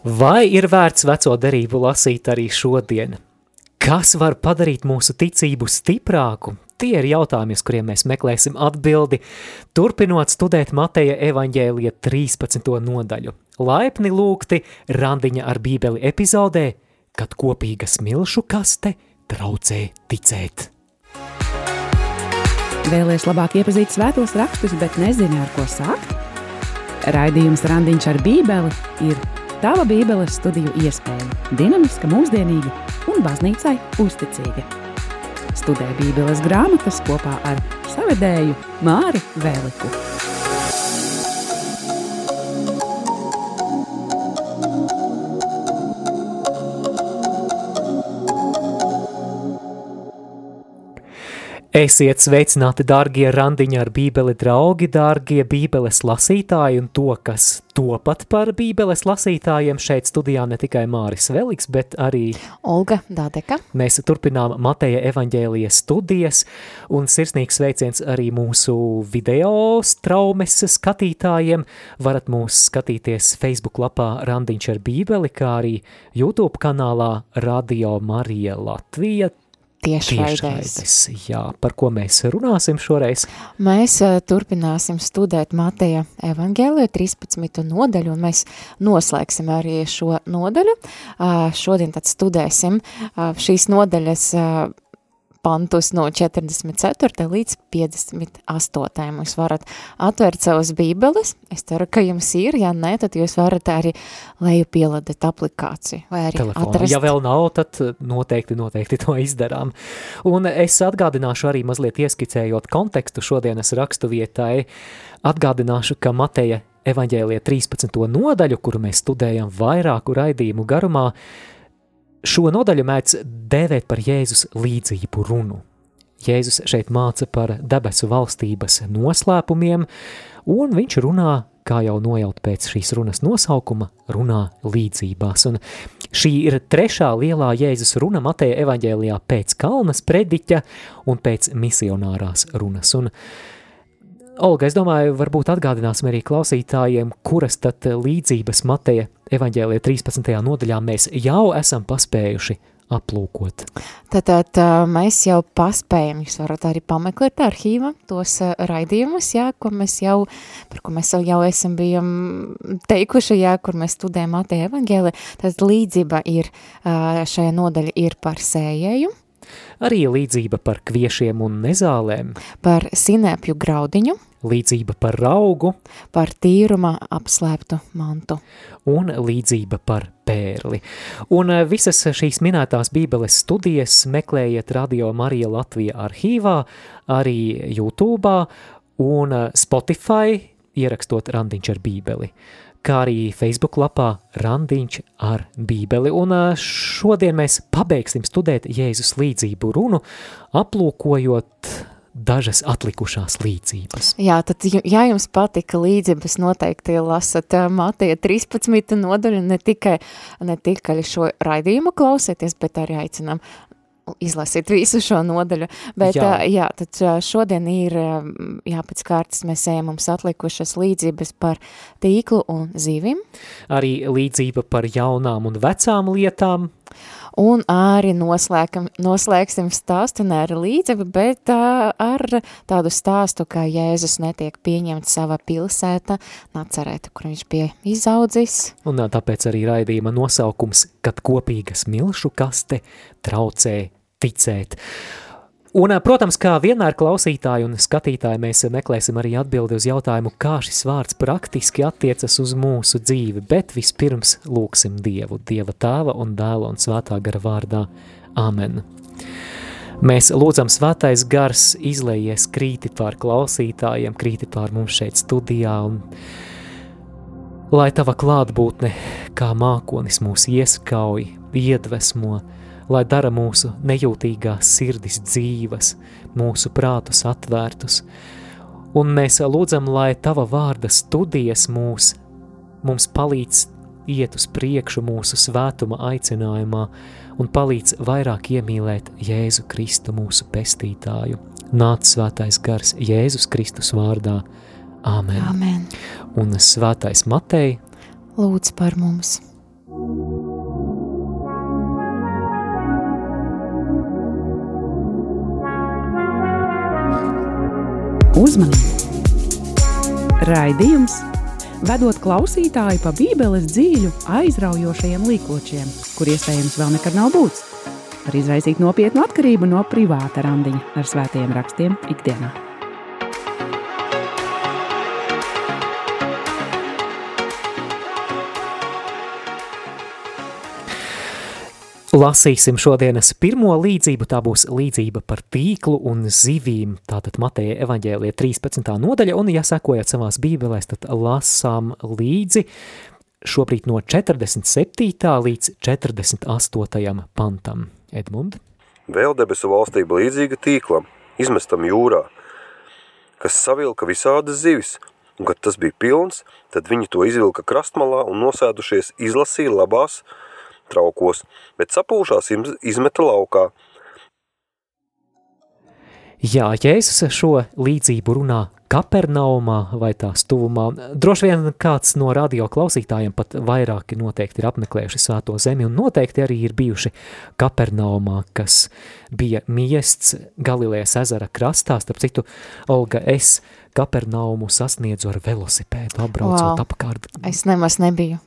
Vai ir vērts veco derību lasīt arī šodien? Kas var padarīt mūsu ticību stiprāku? Tie ir jautājumi, uz kuriem mēs meklēsim atbildi, turpinot studēt Mateja evaņģēlija 13. nodaļu. Laipni lūgti randiņa ar bībeli epizodē, kad kopīga smilšu kaste traucē ticēt. Vēlēs labāk iepazīt svētos rakstus, bet nezini, ar ko sākt? Raidījums Randiņš ar bībeli ir Tava Bībeles studiju iespēja - dinamiska, mūsdienīga un baznīcai uzticīga. Studē Bībeles grāmatas kopā ar savedēju Māri Vēliku. Esiet sveicināti, dārgie randiņi ar bībeli draugi, dārgie bībeles lasītāji un to, kas topat par bībeles lasītājiem šeit studijā ne tikai Māris Veliks, bet arī Olga Dādeka. Mēs turpinām Mateja evaņģēlijas studijas un sirsnīgs sveiciens arī mūsu video straumes skatītājiem. Varat mūs skatīties Facebook lapā Randiņš ar bībeli, kā arī YouTube kanālā Radio Marija Latvija. Tiešraides, jā, par ko mēs runāsim šoreiz? Mēs uh, turpināsim studēt Mateja evangēliju 13. nodaļu, un mēs noslēgsim arī šo nodaļu. Uh, šodien tad studēsim uh, šīs nodaļas uh, pantus no 44. līdz 58. Jūs varat atvērt savas bībeles. Es ceru, ka jums ir, ja nē, tad jūs varat arī leju pieladet aplikāciju vai arī Telefonā. atrast. Ja vēl nav, tad noteikti, noteikti to izdarām. Un es atgādināšu arī mazliet ieskicējot kontekstu šodienas rakstu vietai, atgādināšu, ka Mateja evaņģēlija 13. nodaļu, kuru mēs studējam vairāku raidījumu garumā, Šo nodaļu mēdz dēvēt par Jēzus līdzību runu. Jēzus šeit māca par debesu valstības noslēpumiem, un viņš runā, kā jau nojaut pēc šīs runas nosaukuma, runā līdzībās. Un šī ir trešā lielā Jēzus runa Mateja evaņģēlijā pēc kalnas prediķa un pēc misionārās runas. Un Olga, es domāju, varbūt atgādināsim arī klausītājiem, kuras tad līdzības Mateja evaņģēlija 13. nodaļā mēs jau esam paspējuši aplūkot. Tātad mēs jau paspējam, jūs varat arī pameklēt arhīva tos raidījumus, jā, ko mēs jau, par ko mēs jau esam bijam teikuši, jā, kur mēs studējam Mateja evaņģēlija, tad līdzība ir, šajā nodaļa ir par sējēju, Arī līdzība par kviešiem un nezālēm, par sinēpju graudiņu, līdzība par raugu par tīruma apslēptu mantu. un līdzība par pērli. Un eh, visas šīs minētās bībeles studijas meklējiet Radio Marija Latvija arhīvā, arī YouTube un eh, Spotify ierakstot randiņš ar bībeli kā arī Facebook lapā Randiņš ar bībeli. Un šodien mēs pabeigsim studēt Jēzus līdzību runu, aplūkojot dažas atlikušās līdzības. Jā, tad, ja jums patika līdzības, noteikti lasat Mateja 13. nodaļu, ne tikai, ne tikai šo raidījumu klausieties, bet arī aicinām izlasīt visu šo nodaļu. Bet, Jā. jā, tad šodien ir, jā, pēc kārtas mēs ejam mums atlikušas līdzības par tīklu un zīvim, Arī līdzība par jaunām un vecām lietām, un arī noslēgam, noslēgsim stāstu ne ar līdzību, bet ā, ar tādu stāstu, kā Jēzus netiek pieņemts savā pilsēta, Nacerēta, kur viņš bija izaudzis. un tāpēc arī raidījuma nosaukums, kad kopīga smilšu kaste traucē ticēt. Un, ā, protams, kā vienmēr klausītāji un skatītāji, mēs meklēsim arī atbildi uz jautājumu, kā šis vārds praktiski attiecas uz mūsu dzīvi, bet vispirms lūksim Dievu, Dieva tēva un dēla un svētā gara vārdā. Amen. Mēs lūdzam svētais gars izlējies krīti pār klausītājiem, krīti pār mums šeit studijā un lai tava klātbūtne kā mākonis mūs ieskauj, iedvesmo, lai dara mūsu nejūtīgās sirdis dzīves, mūsu prātus atvērtus. Un mēs lūdzam, lai tava vārda studijas mūs, mums palīdz iet uz priekšu mūsu svētuma aicinājumā un palīdz vairāk iemīlēt Jēzu Kristu mūsu pestītāju. Nāc svētais gars Jēzus Kristus vārdā. Āmen. Amen. Un svētais Matei Lūdz par mums. Uzmanību! Raidījums vedot klausītāju pa Bībeles dzīļu aizraujošajiem līkločiem, kur iespējams vēl nekad nav būts, var izraisīt nopietnu atkarību no privāta randiņa ar svētajiem rakstiem ikdienā. Lasīsim šodienas pirmo līdzību, tā būs līdzība par tīklu un zivīm, tātad Mateja evaņģēlija 13. nodaļa, un ja sekojat savās bībelēs, tad lasām līdzi šobrīd no 47. līdz 48. pantam. Edmund? Vēl debesu valstība līdzīga tīklam, izmestam jūrā, kas savilka visādas zivis, un kad tas bija pilns, tad viņi to izvilka krastmalā un nosēdušies izlasīja labās, traukos, bet sapūšās izmeta laukā. Jā, Jēzus šo līdzību runā Kapernaumā vai tās tuvumā. Droši vien kāds no radio klausītājiem pat vairāki noteikti ir apmeklējuši Svēto zemi un noteikti arī ir bijuši Kapernaumā, kas bija miests Galilejas ezera krastā. Starp citu, Olga, es Kapernaumu sasniedzu ar velosipēdu, apbraucot wow. apkārt. Es nemaz nebiju.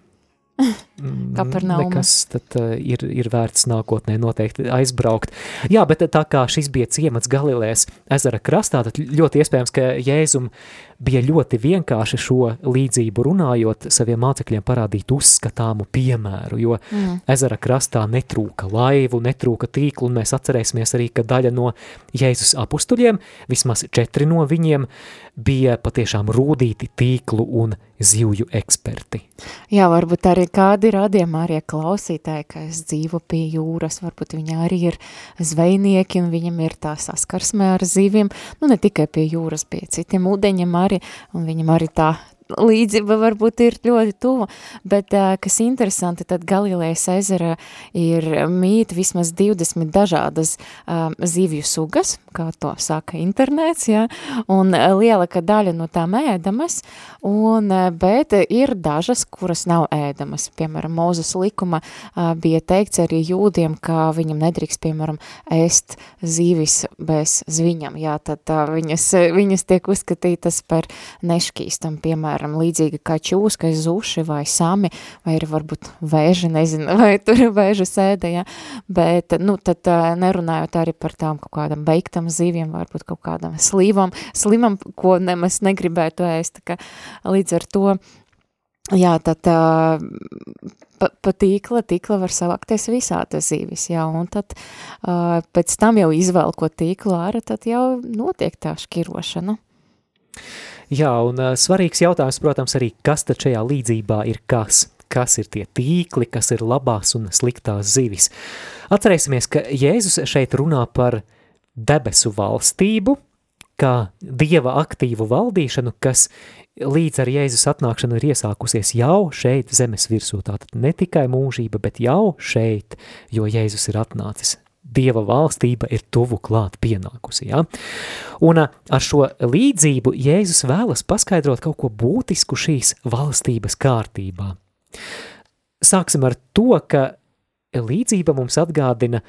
Mm, Kapernauma. Nekas tad uh, ir, ir vērts nākotnē noteikti aizbraukt. Jā, bet tā kā šis bija ciemats Galilēs ezera krastā, tad ļoti iespējams, ka Jēzum bija ļoti vienkārši šo līdzību runājot saviem mācekļiem parādīt uzskatāmu piemēru, jo mm. ezera krastā netrūka laivu, netrūka tīklu, un mēs atcerēsimies arī, ka daļa no Jēzus apustuļiem, vismaz četri no viņiem, bija patiešām rūdīti tīklu un zivju eksperti. Jā, varbūt arī kādi rādījumā arī klausītāji, ka es dzīvo pie jūras, varbūt viņi arī ir zvejnieki un viņam ir tā saskarsme ar ziviem, nu ne tikai pie jūras, pie citiem ūdeņiem arī, un viņam arī tā līdzība varbūt ir ļoti tuva, bet kas interesanti, tad Galilejas ezera ir mīt vismaz 20 dažādas um, zivju sugas, kā to saka internets, ja, un lielāka daļa no tām ēdamas, un, bet ir dažas, kuras nav ēdamas. Piemēram, Mūzes likuma uh, bija teikts arī jūdiem, ka viņam nedrīkst, piemēram, ēst zīvis bez zviņam, jā, tad uh, viņas, viņas tiek uzskatītas par nešķīstam, piemēram, piemēram, līdzīgi kā čūska, zuši vai sami, vai ir varbūt vēži, nezinu, vai tur ir vēža sēde, ja? bet, nu, tad nerunājot arī par tām kaut kādam beigtam ziviem, varbūt kaut kādam slīvam, slimam, ko nemaz negribētu ēst, ka līdz ar to, jā, tad pa, pa tīkla, tīkla var savākties visādas zīvis, jā, un tad uh, pēc tam jau izvēlkot tīklu ārā, tad jau notiek tā škirošana. Jā, un uh, svarīgs jautājums, protams, arī, kas tad šajā līdzībā ir kas? Kas ir tie tīkli, kas ir labās un sliktās zivis? Atcerēsimies, ka Jēzus šeit runā par debesu valstību, kā dieva aktīvu valdīšanu, kas līdz ar Jēzus atnākšanu ir iesākusies jau šeit zemes virsū. Tātad ne tikai mūžība, bet jau šeit, jo Jēzus ir atnācis Dieva valstība ir tuvu klāt pienākusi. Ja? Un ar šo līdzību Jēzus vēlas paskaidrot kaut ko būtisku šīs valstības kārtībā. Sāksim ar to, ka līdzība mums atgādina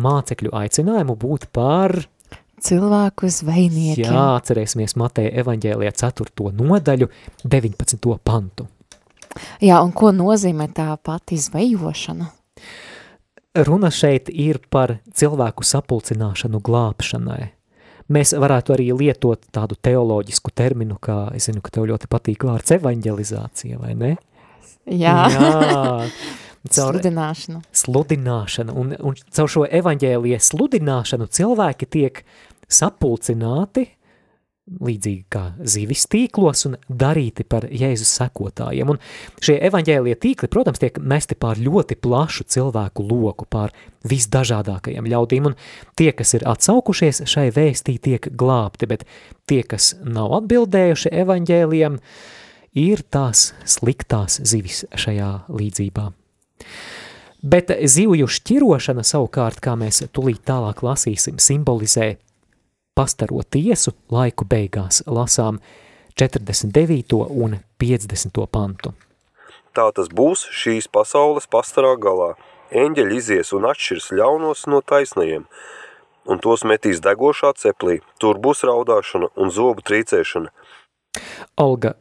mācekļu aicinājumu būt par cilvēku zvejniekiem. Jā, atcerēsimies Mateja evaņģēlijā 4. nodaļu 19. pantu. Jā, un ko nozīmē tā pati zvejošana? Runa šeit ir par cilvēku sapulcināšanu glābšanai. Mēs varētu arī lietot tādu teoloģisku terminu, kā, es zinu, ka tev ļoti patīk vārds evaņģelizācija, vai ne? Jā. Jā. Caur sludināšanu. Sludināšanu. Un, un caur šo evaņģēlijas sludināšanu cilvēki tiek sapulcināti līdzīgi kā zivis tīklos un darīti par Jēzus sekotājiem. Un šie evaņģēlie tīkli, protams, tiek mesti pār ļoti plašu cilvēku loku, pār visdažādākajiem ļaudīm, un tie, kas ir atsaukušies šai vēstī, tiek glābti, bet tie, kas nav atbildējuši evaņģēliem, ir tās sliktās zivis šajā līdzībā. Bet zivju šķirošana savukārt, kā mēs tulīt tālāk lasīsim, simbolizē pastaro tiesu laiku beigās lasām 49. un 50. pantu. Tā tas būs šīs pasaules pastarā galā. Eņģeļi izies un atšķirs ļaunos no taisnajiem, un tos metīs degošā ceplī. Tur būs raudāšana un zobu trīcēšana. Olga,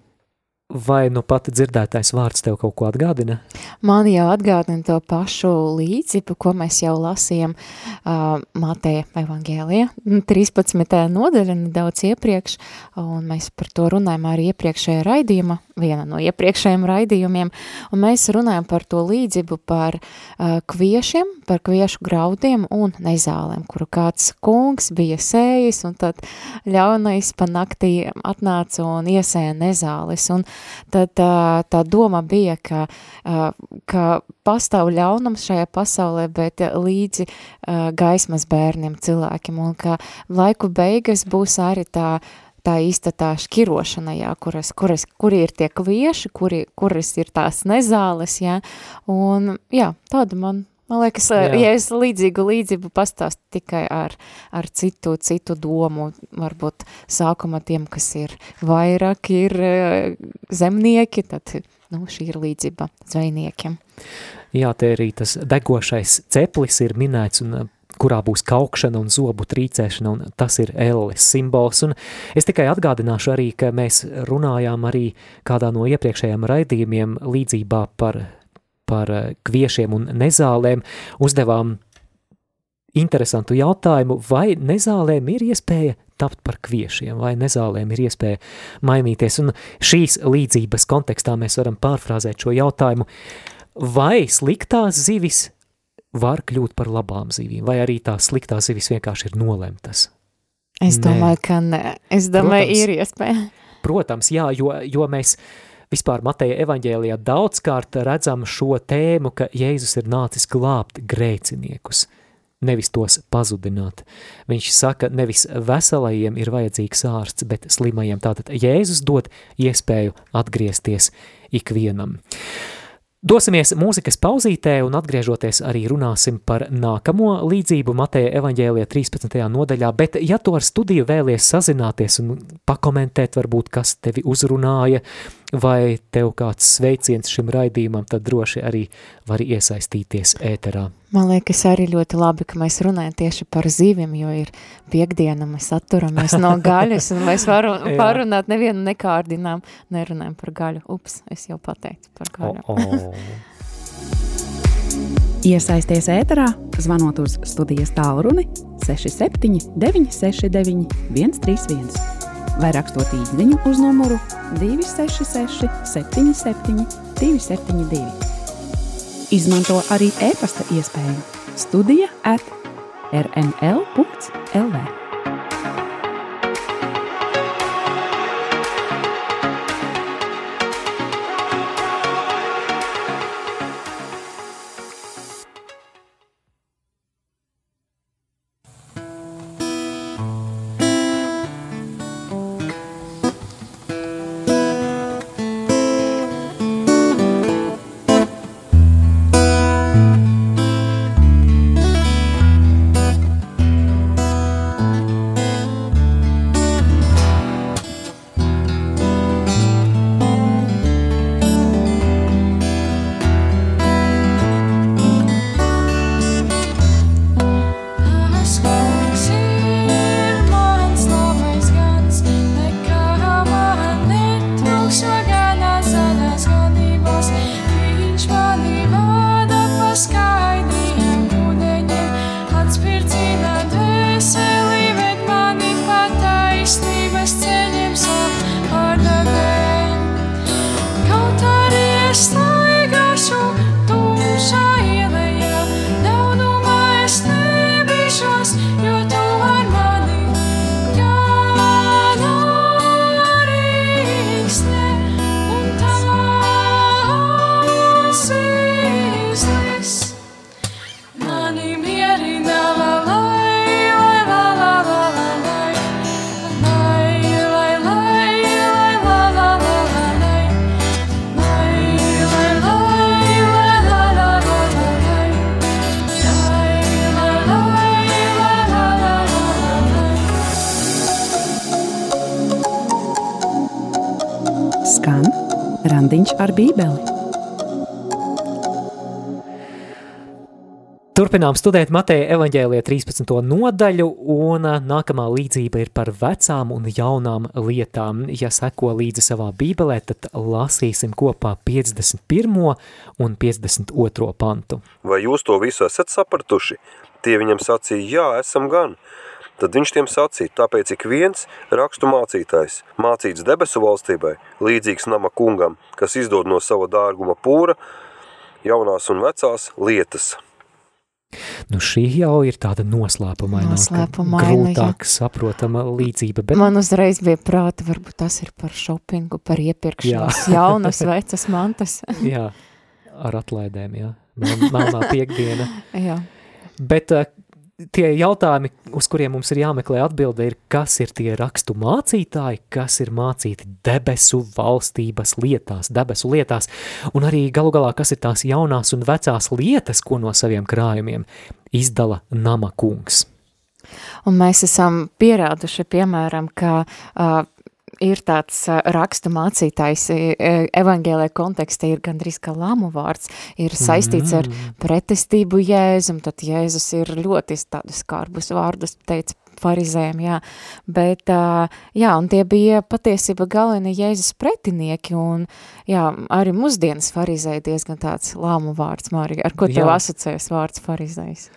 vai nu pat dzirdētais vārds tev kaut ko atgādina? Man jau atgādina to pašu līdzību, ko mēs jau lasījām uh, Mateja evangēlijā, 13. nodaļa nedaudz iepriekš, un mēs par to runājam arī iepriekšējā raidījuma, viena no iepriekšējiem raidījumiem, un mēs runājam par to līdzību par uh, kviešiem, par kviešu graudiem un nezālēm, kuru kāds kungs bija sējis, un tad ļaunais pa naktī atnāca un iesēja nezāles, un tad uh, tā doma bija, ka, uh, ka pastāv ļaunums šajā pasaulē, bet līdzi uh, gaismas bērniem cilvēkiem, un ka laiku beigas būs arī tā tā īsta tā šķirošana, jā, kuras, kuras, kuri ir tie kvieši, kuri, kuras ir tās nezāles, jā, un jā, tāda man, man liekas, jā. ja es līdzīgu līdzību pastāstu tikai ar, ar citu, citu domu, varbūt sākuma tiem, kas ir vairāk, ir zemnieki, tad, nu, šī ir līdzība zvejniekiem. Jā, te arī tas degošais ceplis ir minēts, un kurā būs kaukšana un zobu trīcēšana, un tas ir elles simbols. Un es tikai atgādināšu arī, ka mēs runājām arī kādā no iepriekšējiem raidījumiem līdzībā par, par kviešiem un nezālēm, uzdevām interesantu jautājumu, vai nezālēm ir iespēja tapt par kviešiem, vai nezālēm ir iespēja mainīties. Un šīs līdzības kontekstā mēs varam pārfrāzēt šo jautājumu, vai sliktās zivis var kļūt par labām zivīm, vai arī tās sliktās zivis vienkārši ir nolemtas? Es domāju, nē. ka nē. Es domāju, protams, ir iespēja. Protams, jā, jo, jo mēs vispār Mateja evaņģēlijā daudzkārt redzam šo tēmu, ka Jēzus ir nācis glābt grēciniekus, nevis tos pazudināt. Viņš saka, nevis veselajiem ir vajadzīgs ārsts, bet slimajiem. Tātad Jēzus dod iespēju atgriezties ikvienam. Dosimies mūzikas pauzītē un atgriežoties arī runāsim par nākamo līdzību Mateja evaņģēlijā 13. nodaļā, bet ja tu ar studiju vēlies sazināties un pakomentēt varbūt, kas tevi uzrunāja, vai tev kāds sveiciens šim raidījumam, tad droši arī vari iesaistīties ēterā. Man liekas arī ļoti labi, ka mēs runājam tieši par zivim, jo ir piekdiena, mēs atturamies no gaļas, un mēs varam parunāt nevienu nekārdinām, nerunājam par gaļu. Ups, es jau pateicu par gaļu. Oh, oh. Iesaisties ēterā, zvanot uz studijas tālruni 67 969 131 vai rakstot īsiņu uz numuru 266, 77, 272. Izmanto arī e-pasta iespēju Studija at rml.lv. ar Bībeli. Turpinām studēt Mateja evaņģēlīja 13. nodaļu, un uh, nākamā līdzība ir par vecām un jaunām lietām. Ja seko līdzi savā bībelē, tad lasīsim kopā 51. un 52. pantu. Vai jūs to visu esat sapratuši? Tie viņam sacīja, jā, esam gan. Tad viņš tiem sacīja, tāpēc ik viens rakstu mācītājs, mācīts debesu valstībai, līdzīgs nama kungam, kas izdod no sava dārguma pūra, jaunās un vecās lietas – Nu, šī jau ir tāda noslēpumaina, grūtāk saprotama līdzība. Bet... Man uzreiz bija prāta, varbūt tas ir par šopingu, par iepirkšanos, jaunas, vecas mantas. jā, ar atlaidēm, jā. Melnā piekdiena. jā. Bet tie jautājumi, uz kuriem mums ir jāmeklē atbilde, ir, kas ir tie rakstu mācītāji, kas ir mācīti debesu valstības lietās, debesu lietās, un arī galu galā, kas ir tās jaunās un vecās lietas, ko no saviem krājumiem izdala nama kungs. Un mēs esam pierāduši, piemēram, ka uh, ir tāds rakstu mācītājs, evangēlē kontekstē ir gandrīz kā lamu vārds, ir saistīts ar mm. pretestību Jēzum, tad Jēzus ir ļoti tādus skarbus vārdus teica farizēm, jā, bet, jā, un tie bija patiesība galvenie Jēzus pretinieki, un, jā, arī mūsdienas farizēja diezgan tāds lāmu vārds, Mārija, ar ko tev jā. asociēs vārds farizējs?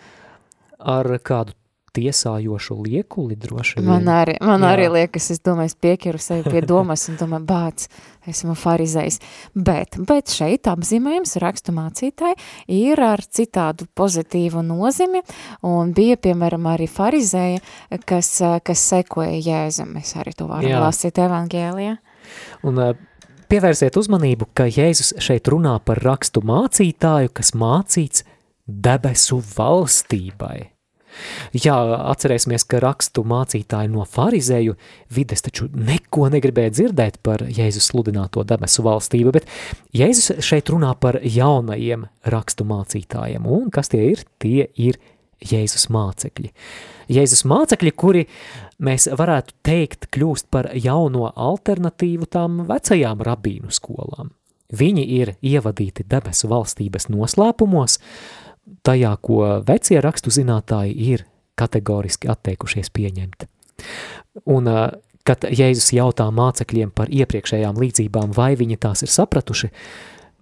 Ar kādu tiesājošu liekuli droši vien. Man arī, man Jā. arī liekas, es domāju, es pieķeru sevi pie domas un domāju, bāc, esmu farizējs. Bet, bet šeit apzīmējums rakstu mācītāji ir ar citādu pozitīvu nozimi un bija, piemēram, arī farizēja, kas, kas sekoja Jēzum. Mēs arī to varam Jā. lasīt evangēlijā. Un pievērsiet uzmanību, ka Jēzus šeit runā par rakstu mācītāju, kas mācīts debesu valstībai. Jā, atcerēsimies, ka rakstu mācītāji no farizēju vides taču neko negribēja dzirdēt par Jēzus sludināto debesu valstību, bet Jēzus šeit runā par jaunajiem rakstu mācītājiem, un kas tie ir? Tie ir Jēzus mācekļi. Jēzus mācekļi, kuri mēs varētu teikt kļūst par jauno alternatīvu tām vecajām rabīnu skolām. Viņi ir ievadīti debesu valstības noslēpumos, tajā, ko vecie rakstu zinātāji ir kategoriski atteikušies pieņemt. Un, kad Jēzus jautā mācekļiem par iepriekšējām līdzībām, vai viņi tās ir sapratuši,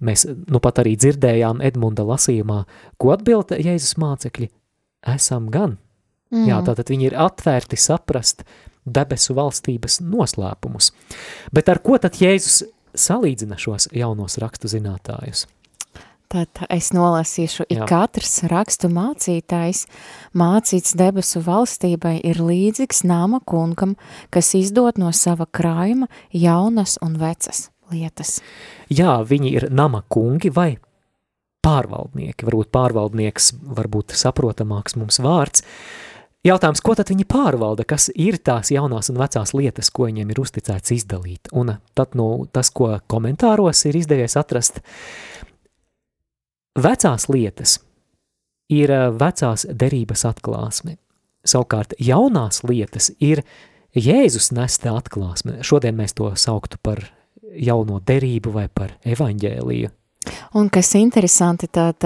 mēs nu pat arī dzirdējām Edmunda lasījumā, ko atbild Jēzus mācekļi, esam gan. Mm. Jā, tātad viņi ir atvērti saprast debesu valstības noslēpumus. Bet ar ko tad Jēzus salīdzina šos jaunos rakstu zinātājus? Tad es nolasīšu, ik katrs rakstu mācītājs, mācīts debesu valstībai ir līdzīgs nama kungam, kas izdod no sava krājuma jaunas un vecas lietas. Jā, viņi ir nama kungi vai pārvaldnieki, varbūt pārvaldnieks, varbūt saprotamāks mums vārds. Jautājums, ko tad viņi pārvalda, kas ir tās jaunās un vecās lietas, ko viņiem ir uzticēts izdalīt? Un tad, nu, tas, ko komentāros ir izdevies atrast, Vecās lietas ir eh, vecās derības atklāsme. Savukārt jaunās lietas ir Jēzus nesta atklāsme. Šodien mēs to sauktu par jauno derību vai par evaņģēliju. Un kas interesanti, tad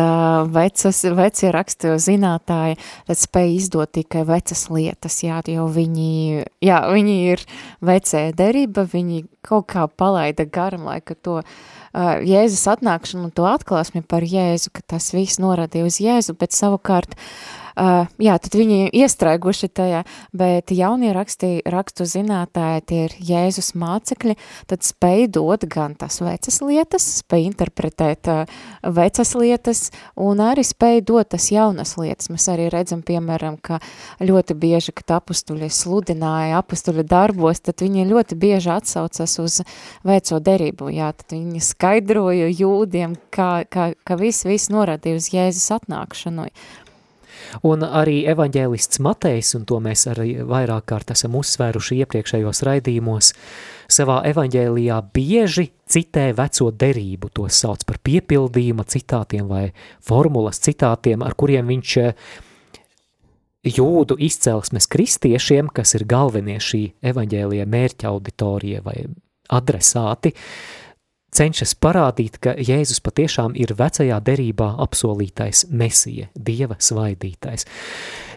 vecas, vecie rakstu zinātāji tad spēja izdot tikai vecas lietas, jā, jo viņi, jā, viņi ir vecē derība, viņi kaut kā palaida garam, lai, to uh, Jēzus atnākšanu un to atklāsmi par Jēzu, ka tas viss norādīja uz Jēzu, bet savukārt uh, Uh, jā, tad viņi iestrēguši tajā, bet jaunie rakstī, rakstu zinātāji, tie ir Jēzus mācekļi, tad spēj dot gan tas vecas lietas, spēj interpretēt uh, vecas lietas, un arī spēj dot tas jaunas lietas. Mēs arī redzam, piemēram, ka ļoti bieži, kad apustuļi sludināja apustuļi darbos, tad viņi ļoti bieži atsaucas uz veco derību, jā, tad viņi skaidroja jūdiem, kā, kā, ka viss, viss norādīja uz Jēzus atnākšanu. Un arī evaņģēlists Matejs, un to mēs arī vairāk kārt esam uzsvēruši iepriekšējos raidījumos, savā evaņģēlijā bieži citē veco derību, to sauc par piepildījuma citātiem vai formulas citātiem, ar kuriem viņš eh, jūdu izcelsmes kristiešiem, kas ir galvenie šī evaņģēlija mērķa auditorija vai adresāti, cenšas parādīt, ka Jēzus patiešām ir vecajā derībā apsolītais mesija, Dieva svaidītais.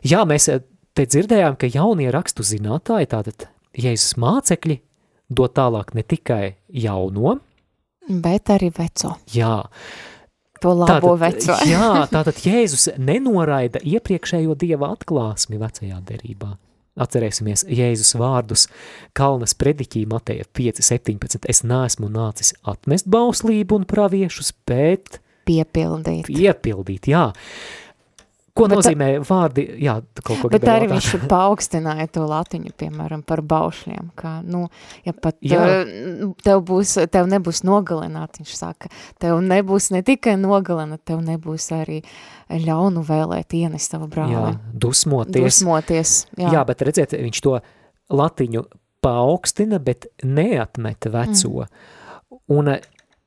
Jā, mēs te dzirdējām, ka jaunie rakstu zinātāji, tātad Jēzus mācekļi, dod tālāk ne tikai jauno, bet arī veco. Jā, To labo tātad, veco. jā, tātad Jēzus nenoraida iepriekšējo Dieva atklāsmi vecajā derībā. Atcerēsimies Jēzus vārdus Kalnas prediķī Mateja 5.17. Es neesmu nācis atmest bauslību un praviešus, bet Piepildīt. piepildīt, jā. Ko Bet- nozīmē vārdi, jā, kaut ko Bet arī jautāt? viņš paaugstināja to latiņu, piemēram, par baušļiem, ka, nu, ja pat Jā. uh, tev būs, tev nebūs nogalināt, viņš saka, tev nebūs ne tikai nogalināt, tev nebūs arī ļaunu vēlēt ienest tavu Jā, brāli. dusmoties. Dusmoties, jā. Jā. jā, bet redziet, viņš to latiņu paaugstina, bet neatmet veco. Mm. Un eh,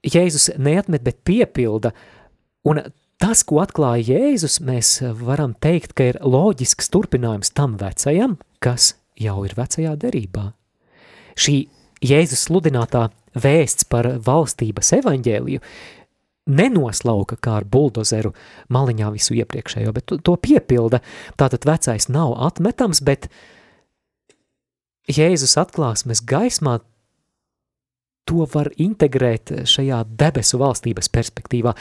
Jēzus neatmet, bet piepilda. Un tas, ko atklāja Jēzus, mēs varam teikt, ka ir loģisks turpinājums tam vecajam, kas jau ir vecajā derībā. Šī Jēzus sludinātā vēsts par valstības evaņģēliju nenoslauka kā ar buldozeru maliņā visu iepriekšējo, bet to, to piepilda. Tātad vecais nav atmetams, bet Jēzus atklāsmes gaismā to var integrēt šajā debesu valstības perspektīvā.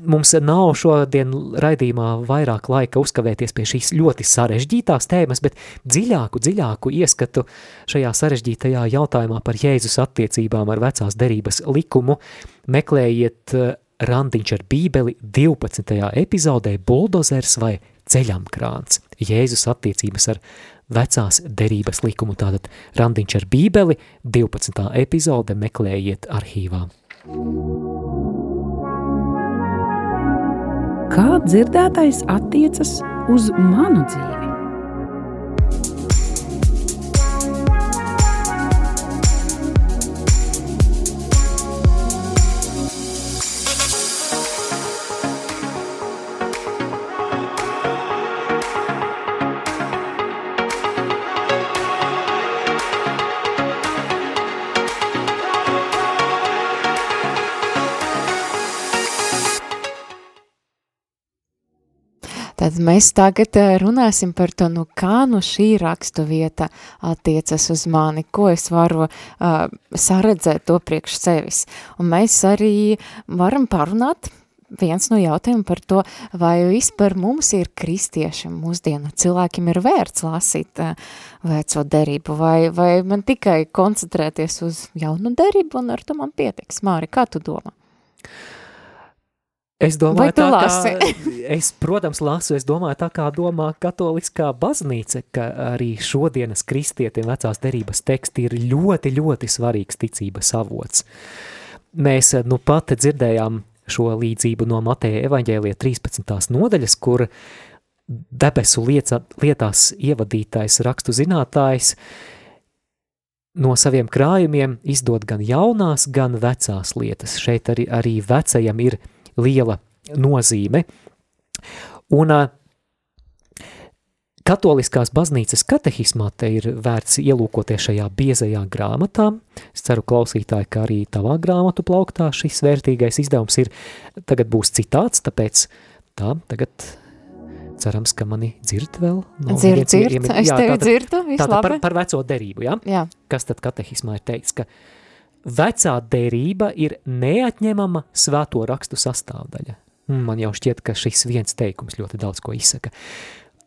Mums nav šodien raidījumā vairāk laika uzkavēties pie šīs ļoti sarežģītās tēmas, bet dziļāku, dziļāku ieskatu šajā sarežģītajā jautājumā par Jēzus attiecībām ar vecās derības likumu meklējiet eh, randiņš ar bībeli 12. epizodē Buldozers vai ceļamkrāns. Jēzus attiecības ar vecās derības likumu. Tātad randiņš ar bībeli 12. epizode meklējiet arhīvā. Kā dzirdētais attiecas uz manu dzīvi? Mēs tagad eh, runāsim par to, nu kā nu šī rakstu vieta attiecas uz mani, ko es varu uh, saredzēt to priekš sevis. Un mēs arī varam parunāt viens no jautājumiem par to, vai vispār mums ir kristieši mūsdienu cilvēkiem ir vērts lasīt uh, veco derību, vai, vai man tikai koncentrēties uz jaunu derību un ar to man pietiks. Māri, kā tu domā? Es domāju, tā lasi? kā, es, protams, lasu, es domāju, tā kā domā katoliskā baznīca, ka arī šodienas kristietim vecās derības teksti ir ļoti, ļoti svarīgs ticības avots. Mēs nu pat dzirdējām šo līdzību no Mateja evaņģēlija 13. nodaļas, kur debesu lieca, lietās ievadītais rakstu zinātājs no saviem krājumiem izdod gan jaunās, gan vecās lietas. Šeit arī, arī vecajam ir liela nozīme. Un katoliskās baznīcas katehismā te ir vērts ielūkoties šajā biezajā grāmatā. Es ceru, klausītāji, ka arī tavā grāmatu plauktā šis vērtīgais izdevums ir. Tagad būs citāts, tāpēc tā, tagad cerams, ka mani dzird vēl. Nav Dzird, dzird, es Jā, tevi tātad- dzirdu, viss Tātad par, labi. par veco derību, ja? Jā, kas tad katehismā ir teikts, ka vecā derība ir neatņemama svēto rakstu sastāvdaļa. Hmm, Man jau šķiet, ka šis viens teikums ļoti daudz ko izsaka.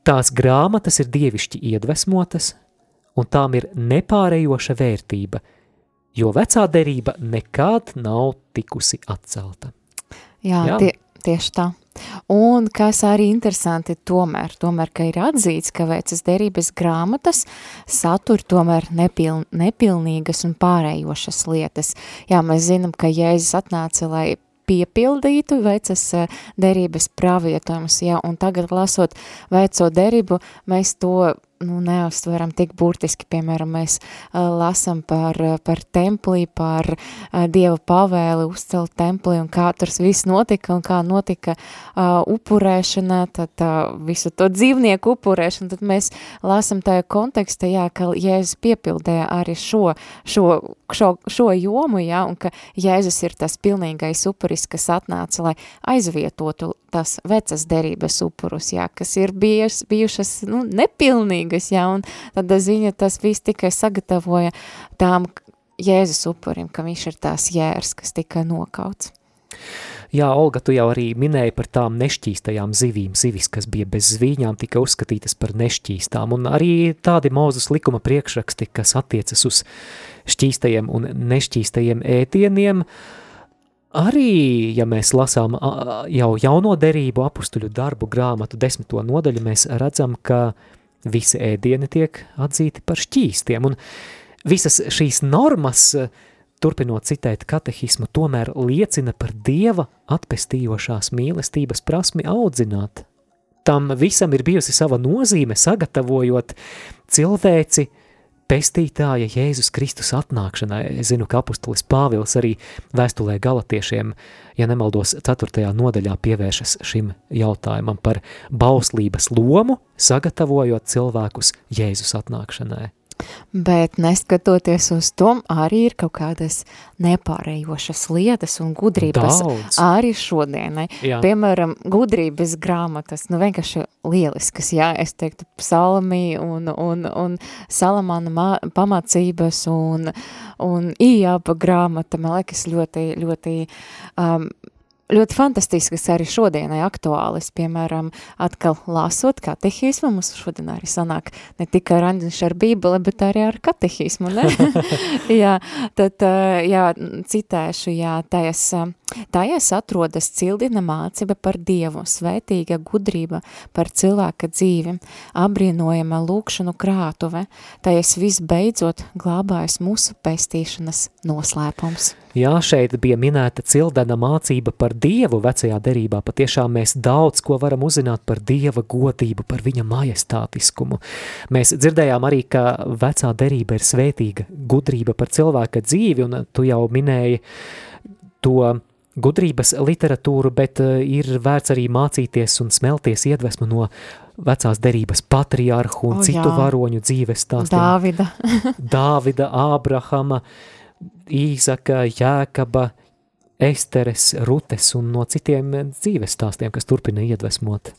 Tās grāmatas ir dievišķi iedvesmotas, un tām ir nepārējoša vērtība, jo vecā derība nekad nav tikusi atcelta. Jā, Jā. Tie, tieši tā. Un kas arī interesanti tomēr, tomēr, ka ir atzīts, ka vecas derības grāmatas satur tomēr nepiln, nepilnīgas un pārējošas lietas. Jā, mēs zinām, ka Jēzus atnāca, lai piepildītu vecas eh, derības pravietojumus, jā, un tagad lasot veco derību, mēs to nu, neuztveram tik burtiski, piemēram, mēs uh, lasam par, par templī, par uh, Dieva pavēli uzcelt templī un kā tur viss notika un kā notika uh, upurēšana, tad visu to dzīvnieku upurēšanu, tad mēs lasam tajā kontekstā, jā, ka Jēzus piepildēja arī šo, šo, šo, šo jomu, jā, un ka Jēzus ir tas pilnīgais upuris, kas atnāca, lai aizvietotu tas vecas derības upurus, jā, kas ir bijušas, bijušas nu, nepilnīgas, jā, un tad ziņa tas viss tikai sagatavoja tām Jēzus upurim, ka viņš ir tās jērs, kas tika nokauts. Jā, Olga, tu jau arī minēji par tām nešķīstajām zivīm. Zivis, kas bija bez zvīņām, tika uzskatītas par nešķīstām, un arī tādi mūzus likuma priekšraksti, kas attiecas uz šķīstajiem un nešķīstajiem ētieniem, uh, Arī, ja mēs lasām jau jauno derību apustuļu darbu grāmatu desmito nodaļu, mēs redzam, ka visi ēdieni tiek atzīti par šķīstiem, un visas šīs normas, turpinot citēt katehismu, tomēr liecina par Dieva atpestījošās mīlestības prasmi audzināt. Tam visam ir bijusi sava nozīme, sagatavojot cilvēci – pestītāja Jēzus Kristus atnākšanai. Es zinu, ka apustulis Pāvils arī vēstulē galatiešiem, ja nemaldos, 4. nodaļā pievēršas šim jautājumam par bauslības lomu, sagatavojot cilvēkus Jēzus atnākšanai. Bet neskatoties uz to, arī ir kaut kādas nepārējošas lietas un gudrības Daudz. arī šodienai. Jā. Piemēram, gudrības grāmatas, nu vienkārši lieliskas, jā, es teiktu, psalmī un, un, un salamāna pamācības un, un ījāpa grāmata, man liekas, ļoti, ļoti um, ļoti fantastiskas arī šodienai aktuālis, piemēram, atkal lasot katehismu, mums šodien arī sanāk ne tikai randiņš ar bībeli, bet arī ar katehismu, ne? jā, tad, jā, citēšu, jā, tajas, tajas atrodas cildina mācība par Dievu, svētīga gudrība par cilvēka dzīvi, abrīnojama lūkšanu krātuve, tajas visbeidzot glābājas mūsu pestīšanas noslēpums. Jā, šeit bija minēta cildena mācība par Dievu vecajā derībā. Patiešām mēs daudz ko varam uzzināt par Dieva godību, par viņa majestātiskumu. Mēs dzirdējām arī, ka vecā derība ir svētīga gudrība par cilvēka dzīvi, un tu jau minēji to gudrības literatūru, bet eh, ir vērts arī mācīties un smelties iedvesmu no vecās derības patriarhu un O, citu jā. varoņu dzīves stāstiem. Dāvida. Dāvida, Ābrahama, Īzaka, Jēkaba, Esteres, Rutes un no citiem dzīves stāstiem, kas turpina iedvesmot.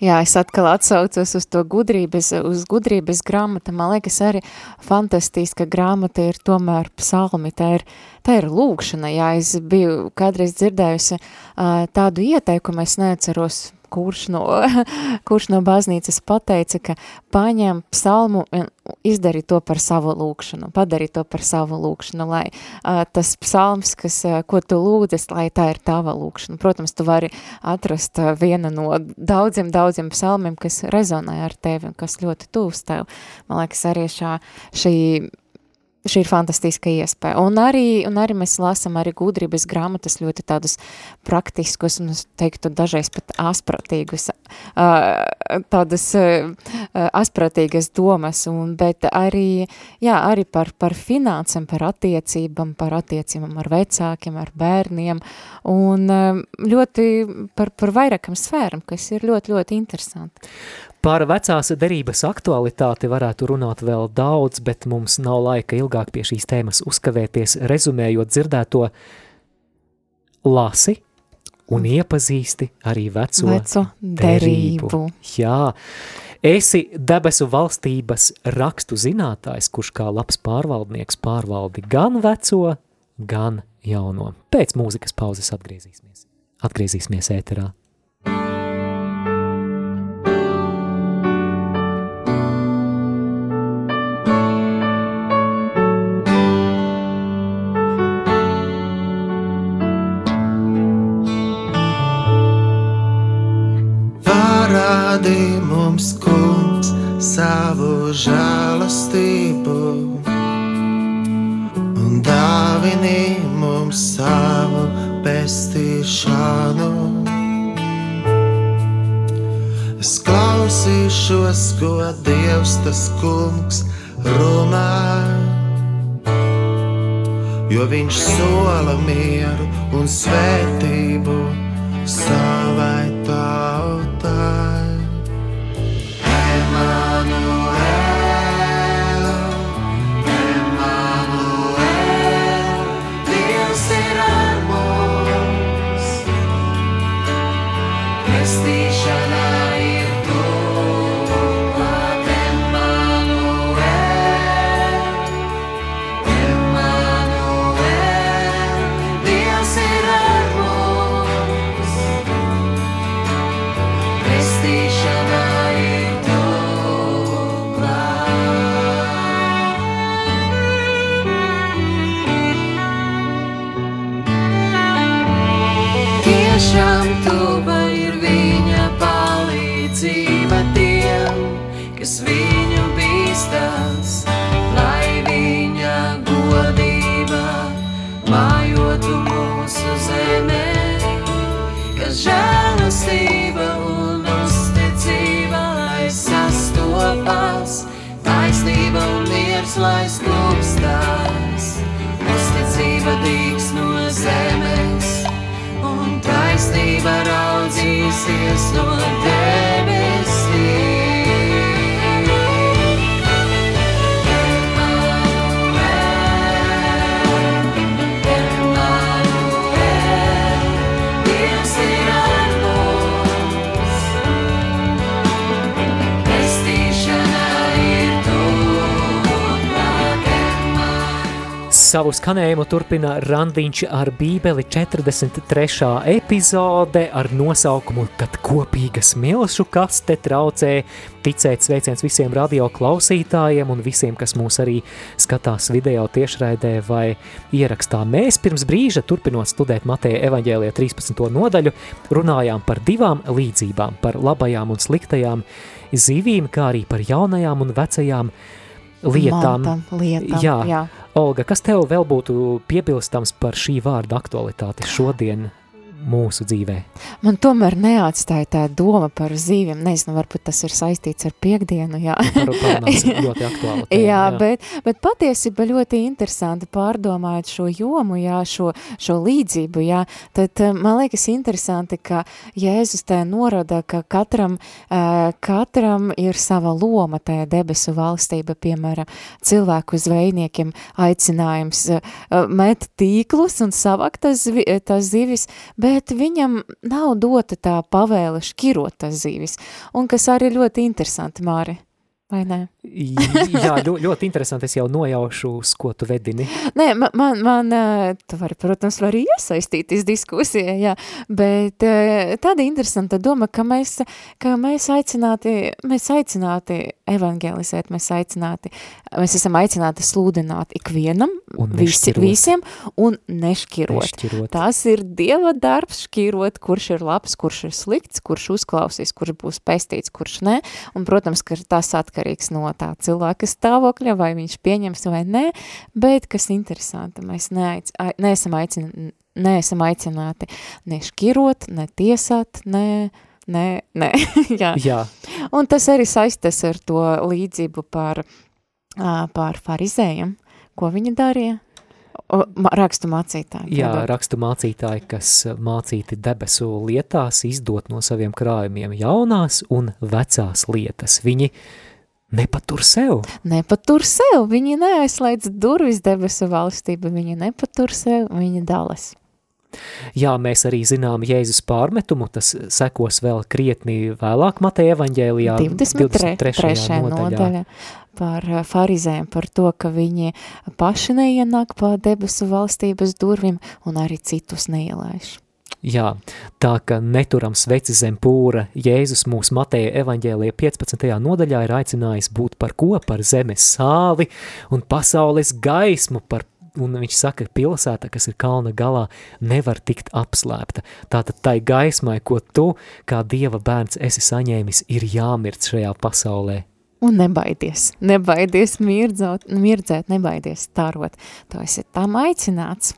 Jā, es atkal atsaucos uz to gudrības, uz gudrības grāmatu. Man liekas, arī fantastiska grāmata ir tomēr psalmi. Tā ir, tā ir lūkšana. Jā, es biju kādreiz dzirdējusi uh, tādu ieteikumu, es neatceros, kurš no, kurš no baznīcas pateica, ka paņem psalmu un izdari to par savu lūkšanu, padari to par savu lūkšanu, lai uh, tas psalms, kas, uh, ko tu lūdzes, lai tā ir tava lūkšana. Protams, tu vari atrast uh, viena no daudziem, daudziem psalmiem, kas rezonē ar tevi un kas ļoti tūs tev. Man liekas, arī šā, šī šī ir fantastiska iespēja. Un arī, un arī mēs lasām arī gudrības grāmatas ļoti tādus praktiskus un, es teiktu, dažreiz pat aspratīgus, tādas aspratīgas domas, un, bet arī, jā, arī par, par finansēm, par attiecībām, par attiecībām ar vecākiem, ar bērniem, un ļoti par, par vairākam sfēram, kas ir ļoti, ļoti interesanti. Par vecās derības aktualitāti varētu runāt vēl daudz, bet mums nav laika ilgāk pie šīs tēmas uzkavēties, rezumējot dzirdēto lasi un iepazīsti arī veco, Veco derību. Jā, esi debesu valstības rakstu zinātājs, kurš kā labs pārvaldnieks pārvaldi gan veco, gan jauno. Pēc mūzikas pauzes atgriezīsimies. Atgriezīsimies ēterā. Parādi mums, kungs, savu žēlastību un dāvini mums savu pestīšanu. Es klausīšos, ko Dievs tas kungs runā. Jo viņš sola mieru un svētību savai tautai. Miers, lai sklūpstās, uzticība dīgs no zemes un taisnība raudzīsies no debesīm. Savu skanējumu turpina randiņš ar bībeli 43. epizode ar nosaukumu Kad kopīgas milšu kaste traucē ticēt sveiciens visiem radio klausītājiem un visiem, kas mūs arī skatās video tiešraidē vai ierakstā. Mēs pirms brīža, turpinot studēt Mateja evaņģēlija 13. nodaļu, runājām par divām līdzībām, par labajām un sliktajām zivīm, kā arī par jaunajām un vecajām lietām. Mantam, lietām, Jā. jā. Olga, kas tev vēl būtu piebilstams par šī vārda aktualitāti šodien mūsu dzīvē? Man tomēr neatstāja tā doma par zīviem. Nezinu, varbūt tas ir saistīts ar piekdienu, jā. Par, parunāsim ļoti aktuāli. Jā, jā. Bet, bet patiesībā ļoti interesanti pārdomājot šo jomu, jā, šo, šo līdzību, jā, tad eh, man liekas interesanti, ka Jēzus tā norada, ka katram, uh, katram ir sava loma tajā debesu valstība, piemēram, cilvēku zvejniekiem aicinājums uh, met tīklus un savakt tas, tas zivis, bet viņam nav dota tā pavēle škirot tas zivis, un kas arī ļoti interesanti, Māri, vai ne? Jā, ļo, ļoti interesanti. Es jau nojaušu, uz ko tu vedini. Nē, man, man, man ā, tu vari, protams, var arī iesaistīties diskusijā, jā, bet ā, tāda interesanta doma, ka mēs, ka mēs aicināti, mēs aicināti evangelizēt, mēs aicināti, mēs esam aicināti sludināt ikvienam, Un visi, nešķirot. visiem, un nešķirot. Nešķirot. Tas ir Dieva darbs šķirot, kurš ir labs, kurš ir slikts, kurš uzklausīs, kurš būs pestīts, kurš ne, un, protams, ka tas atkarīgs no tā cilvēka stāvokļa, vai viņš pieņems vai nē, bet, kas interesanti, mēs neaic, ai- neesam, aicin, neesam aicināti ne šķirot, ne tiesāt, ne, ne, ne, jā. Jā, Un tas arī saistas ar to līdzību par, ā, par farizējiem, ko viņi darīja. Rakstu mācītāji. jā piedod. rakstu mācītāji, kas mācīti debesu lietās, izdot no saviem krājumiem jaunās un vecās lietas. Viņi nepatur sev. Nepatur sev, viņi neaizslēdz durvis debesu valstība, viņi nepatur sev, viņi dalas. Jā, mēs arī zinām Jēzus pārmetumu, tas sekos vēl krietni vēlāk Mateja evaņģēlijā 23. nodaļa par ā, farizēm, par to, ka viņi paši neienāk pa debesu valstības durvim un arī citus neielaiž. Jā, tā ka neturam sveci zem pūra, Jēzus mūs Mateja evaņģēlija 15. nodaļā ir aicinājis būt par ko? Par zemes sāli un pasaules gaismu, par un viņš saka, pilsēta, kas ir kalna galā, nevar tikt apslēpta. Tātad tai gaismai, ko tu, kā Dieva bērns, esi saņēmis, ir jāmirt šajā pasaulē. Un nebaidies, nebaidies mirdzot, mirdzēt, nebaidies starot. Tu esi tam aicināts.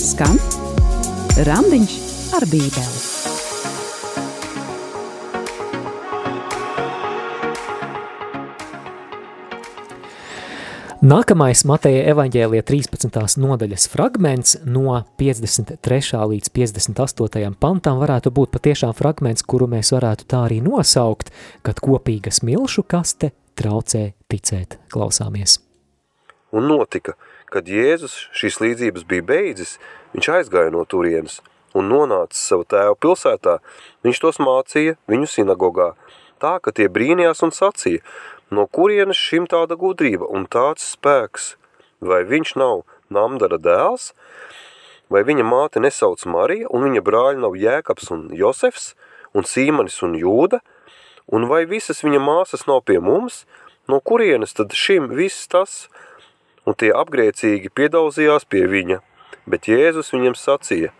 Skan Randiņš ar bībeli. Nākamais Mateja evaņģēlija 13. nodaļas fragments no 53. līdz 58. pantam varētu būt patiešām fragments, kuru mēs varētu tā arī nosaukt, kad kopīga smilšu kaste traucē ticēt. Klausāmies. Un notika, kad Jēzus šīs līdzības bija beidzis, viņš aizgāja no turienes un nonācis savu tēvu pilsētā, viņš tos mācīja viņu sinagogā, tā, ka tie brīnījās un sacīja, no kurienes šim tāda gudrība un tāds spēks, vai viņš nav Namdara dēls, vai viņa māte nesauc Marija, un viņa brāļi nav Jēkabs un Josefs, un Sīmanis un Jūda, un vai visas viņa māsas nav pie mums, no kurienes tad šim viss tas, un tie apgriecīgi piedaudzījās pie viņa, bet Jēzus viņam sacīja,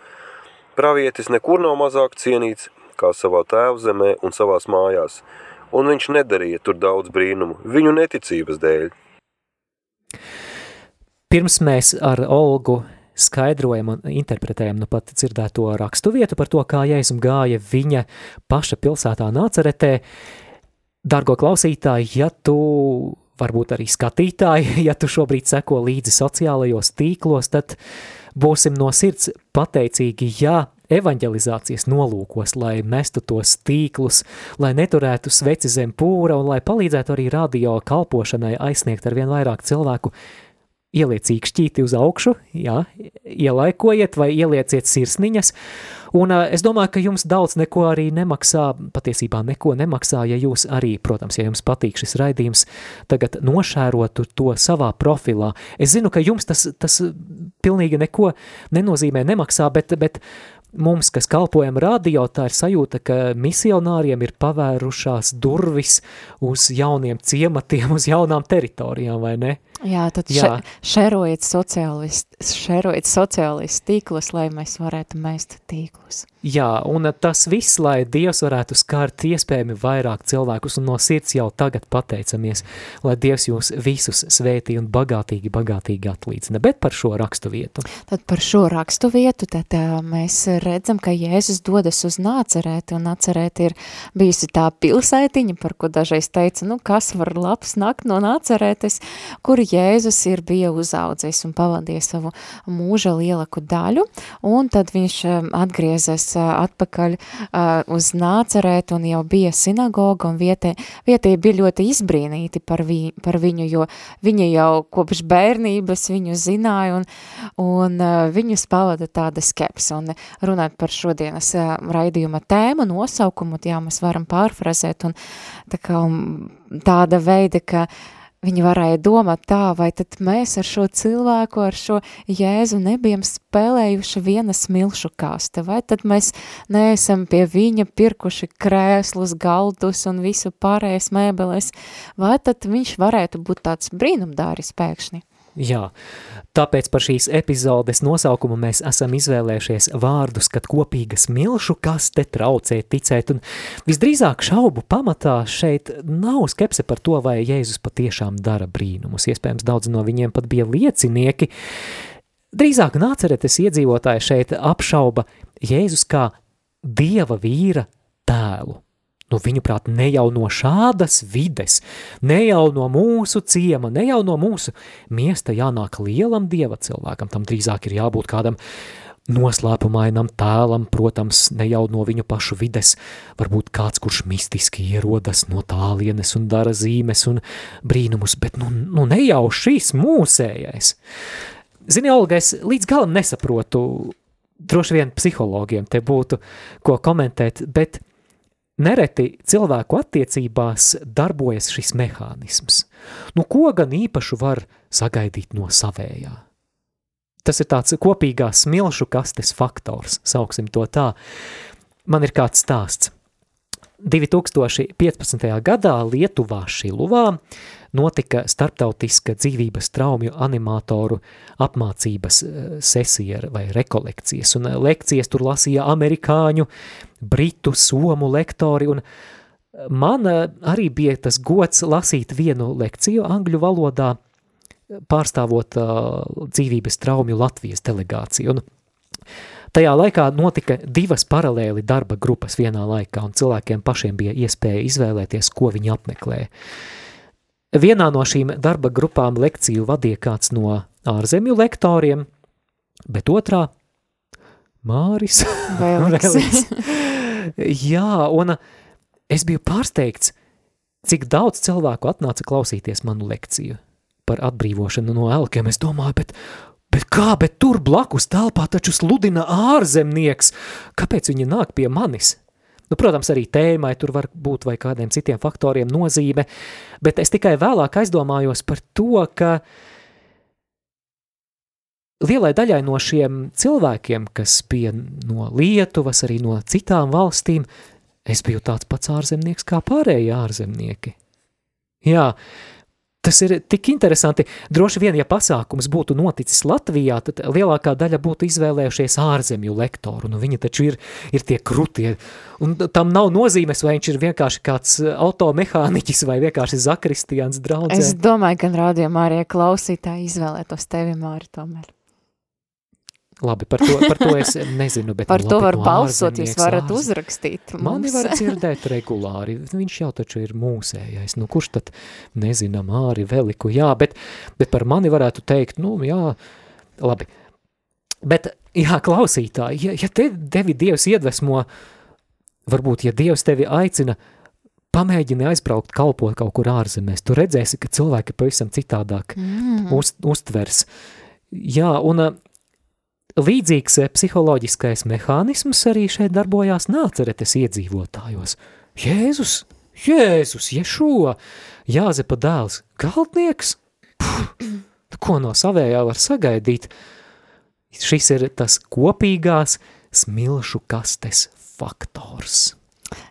pravietis nekur nav mazāk cienīts, kā savā tēva zemē un savās mājās, un viņš nedarīja tur daudz brīnumu, viņu neticības dēļ. Pirms mēs ar Olgu skaidrojam un interpretējam nu pat dzirdēto rakstu vietu par to, kā Jēzum gāja viņa paša pilsētā nāceretē. Dargo klausītāji, ja tu varbūt arī skatītāji, ja tu šobrīd seko līdzi sociālajos tīklos, tad būsim no sirds pateicīgi, ja evanģelizācijas nolūkos, lai mestu tos tīklus, lai neturētu sveci zem pūra un lai palīdzētu arī radio kalpošanai aizsniegt ar vien vairāk cilvēku ieliec īkšķīti uz augšu, jā, ielaikojiet vai ielieciet sirsniņas, un es domāju, ka jums daudz neko arī nemaksā, patiesībā neko nemaksā, ja jūs arī, protams, ja jums patīk šis raidījums, tagad nošērotu to savā profilā. Es zinu, ka jums tas, tas pilnīgi neko nenozīmē nemaksā, bet, bet mums, kas kalpojam radio, tā ir sajūta, ka misionāriem ir pavērušās durvis uz jauniem ciematiem, uz jaunām teritorijām, vai ne? Jā, tad Jā. še, šerojiet sociālistu, šerojiet sociālistu tīklus, lai mēs varētu mēst tīklus. Jā, un tas viss, lai Dievs varētu skārt iespējami vairāk cilvēkus, un no sirds jau tagad pateicamies, lai Dievs jūs visus svētī un bagātīgi, bagātīgi atlīdzina. Bet par šo rakstu vietu. Tad par šo rakstu vietu tad, mēs redzam, ka Jēzus dodas uz nācerēti, un nācerēti ir bijusi tā pilsētiņa, par ko dažreiz teica, nu, kas var labs nakt no nācerētes, kur Jēzus ir bija uzaudzis un pavadīja savu mūža lielaku daļu, un tad viņš um, atgriezās uh, atpakaļ uh, uz nācerēt, un jau bija sinagoga, un vietē, vietē bija ļoti izbrīnīti par, vi, par viņu, jo viņi jau kopš bērnības viņu zināja, un, un uh, viņus pavada tāda skeps, un runāt par šodienas uh, raidījuma tēmu, nosaukumu, jā, mēs varam pārfrazēt, un tā kā um, tāda veida, ka Viņi varēja domāt tā, vai tad mēs ar šo cilvēku, ar šo Jēzu nebijam spēlējuši viena smilšu kaste, vai tad mēs neesam pie viņa pirkuši krēslus, galdus un visu pārējais mēbeles, vai tad viņš varētu būt tāds brīnumdāris pēkšņi. Jā, tāpēc par šīs epizodes nosaukumu mēs esam izvēlējušies vārdus, kad kopīgas milšu kaste traucē ticēt, un visdrīzāk šaubu pamatā šeit nav skepse par to, vai Jēzus patiešām dara brīnumus. Iespējams, daudz no viņiem pat bija liecinieki. Drīzāk nāceretes iedzīvotāji šeit apšauba Jēzus kā dieva vīra tēlu. Nu, viņuprāt, ne jau no šādas vides, ne jau no mūsu ciema, ne jau no mūsu miesta jānāk lielam dieva cilvēkam, tam drīzāk ir jābūt kādam noslēpumainam tēlam, protams, ne jau no viņu pašu vides, varbūt kāds, kurš mistiski ierodas no tālienes un dara zīmes un brīnumus, bet nu, nu ne jau šis mūsējais. Zini, Olga, es līdz galam nesaprotu, droši vien psihologiem te būtu ko komentēt, bet nereti cilvēku attiecībās darbojas šis mehānisms. Nu, ko gan īpašu var sagaidīt no savējā? Tas ir tāds kopīgās smilšu kastes faktors, sauksim to tā. Man ir kāds stāsts. 2015. gadā Lietuvā Šiluvā notika starptautiska dzīvības traumju animatoru apmācības eh, sesija vai rekolekcijas, un eh, lekcijas tur lasīja amerikāņu, britu, somu lektori, un man eh, arī bija tas gods lasīt vienu lekciju angļu valodā, pārstāvot uh, dzīvības traumju Latvijas delegāciju. Un Tajā laikā notika divas paralēli darba grupas vienā laikā, un cilvēkiem pašiem bija iespēja izvēlēties, ko viņi apmeklē. Vienā no šīm darba grupām lekciju vadīja kāds no ārzemju lektoriem, bet otrā Māris Vēliks. Jā, un es biju pārsteigts, cik daudz cilvēku atnāca klausīties manu lekciju par atbrīvošanu no elkiem. Es domāju, bet, bet kā, bet tur blakus telpā taču sludina ārzemnieks. Kāpēc viņi nāk pie manis? Nu, protams, arī tēmai tur var būt vai kādiem citiem faktoriem nozīme, bet es tikai vēlāk aizdomājos par to, ka lielai daļai no šiem cilvēkiem, kas bija no Lietuvas, arī no citām valstīm, es biju tāds pats ārzemnieks kā pārējie ārzemnieki. Jā, tas ir tik interesanti. Droši vien, ja pasākums būtu noticis Latvijā, tad lielākā daļa būtu izvēlējušies ārzemju lektoru. Nu, viņi taču ir, ir tie krutie. Un tam nav nozīmes, vai viņš ir vienkārši kāds automehāniķis vai vienkārši zakristians draudzē. Es domāju, gan rādījumā arī klausītāji izvēlētos tevi, Māri, tomēr. Labi, par to, par to es nezinu, bet Par to labi, var balsot, jūs varat ārz- uzrakstīt Mani mums. var dzirdēt regulāri, viņš jau taču ir mūsējais, nu kurš tad nezina Māri Veliku, jā, bet, bet par mani varētu teikt, nu jā, labi. Bet, jā, klausītāji, ja, ja te, tevi Dievs iedvesmo, varbūt, ja Dievs tevi aicina, pamēģini aizbraukt kalpot kaut kur ārzemēs, tu redzēsi, ka cilvēki pavisam citādāk Mm. uz, uztvers. Jā, un līdzīgs ā, psiholoģiskais mehānisms arī šeit darbojās nāceretes iedzīvotājos. Jēzus, Jēzus, Ješua, Jāzepa dēls, galdnieks? Puh, ko no savējā var sagaidīt? Šis ir tas kopīgās smilšu kastes faktors.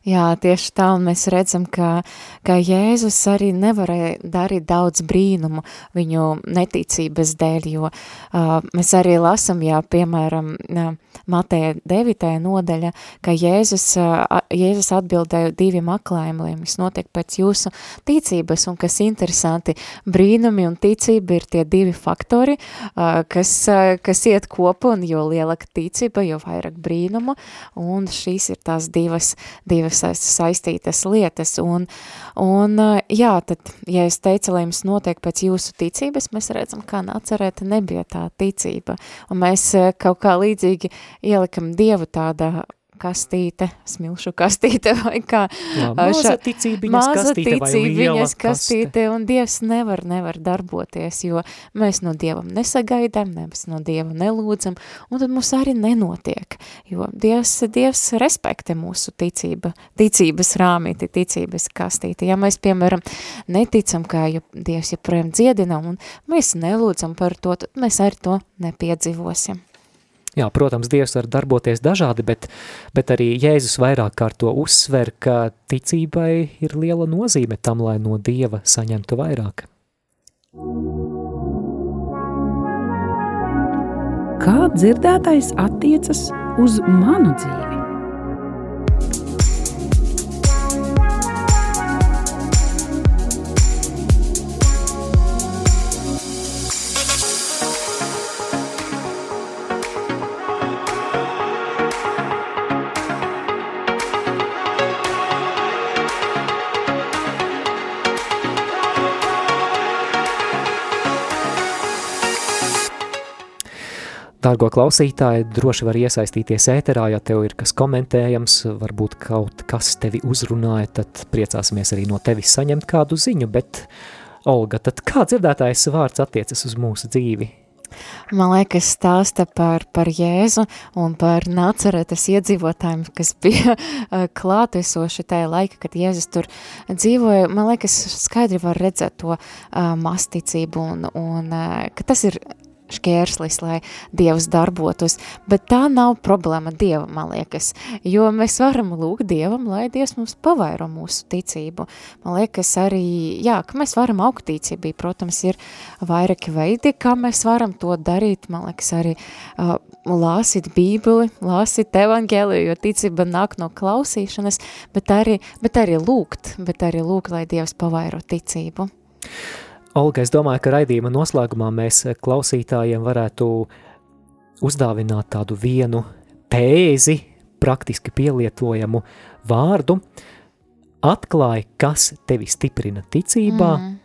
Jā, tieši tā, un mēs redzam, ka, ka Jēzus arī nevarēja darīt daudz brīnumu viņu neticības dēļ, jo uh, mēs arī lasam, jā, piemēram, uh, Mateja 9. nodaļa, ka Jēzus, uh, Jēzus atbildēja divi maklājumi, lai viss notiek pēc jūsu ticības, un kas interesanti, brīnumi un ticība ir tie divi faktori, uh, kas, uh, kas iet kopā, un jo lielāka ticība, jo vairāk brīnumu, un šīs ir tās divas, divas saist- saistītas lietas, un, un jā, tad, ja es teicu, lai jums notiek pēc jūsu ticības, mēs redzam, kā nacerēta nebija tā ticība, un mēs kaut kā līdzīgi ielikam Dievu tādā kastīte, smilšu kastīte vai kā Jā, maza ticībiņas maza kastīte kaste. kastīte, un Dievs nevar, nevar darboties, jo mēs no Dievam nesagaidām, mēs no Dieva nelūdzam, un tad mums arī nenotiek, jo Dievs, Dievs respekte mūsu ticība, ticības rāmīti, ticības kastīti. Ja mēs, piemēram, neticam, kā jo Dievs joprojām dziedina, un mēs nelūdzam par to, tad mēs arī to nepiedzīvosim. Jā, protams, Dievs var darboties dažādi, bet, bet arī Jēzus vairāk kārt to uzsver, ka ticībai ir liela nozīme tam, lai no Dieva saņemtu vairāk. Kā dzirdētais attiecas uz manu dzīvi? Dārgo klausītāji, droši var iesaistīties ēterā, ja tev ir kas komentējams, varbūt kaut kas tevi uzrunāja, tad priecāsimies arī no tevis saņemt kādu ziņu, bet Olga, tad kā dzirdētājs vārds attiecas uz mūsu dzīvi? Man liekas, stāsta par, par Jēzu un par naceretes iedzīvotājiem, kas bija eh, klātesoši tajā laika, kad Jēzus tur dzīvoja. Man liekas, skaidri var redzēt to uh, masticību un, un uh, ka tas ir šķērslis, lai Dievs darbotos, bet tā nav problēma Dieva, man liekas, jo mēs varam lūgt Dievam, lai Dievs mums pavairo mūsu ticību. Man liekas arī, jā, ka mēs varam augt ticībā, protams, ir vairāki veidi, kā mēs varam to darīt, man liekas arī uh, lāsīt bībeli, lāsīt evangēliju, jo ticība nāk no klausīšanas, bet arī, bet arī lūgt, bet arī lūgt, lai Dievs pavairo ticību. Olga, es domāju, ka raidījuma noslēgumā mēs klausītājiem varētu uzdāvināt tādu vienu tēzi, praktiski pielietojamu vārdu, atklāja, kas tevi stiprina ticībā mm.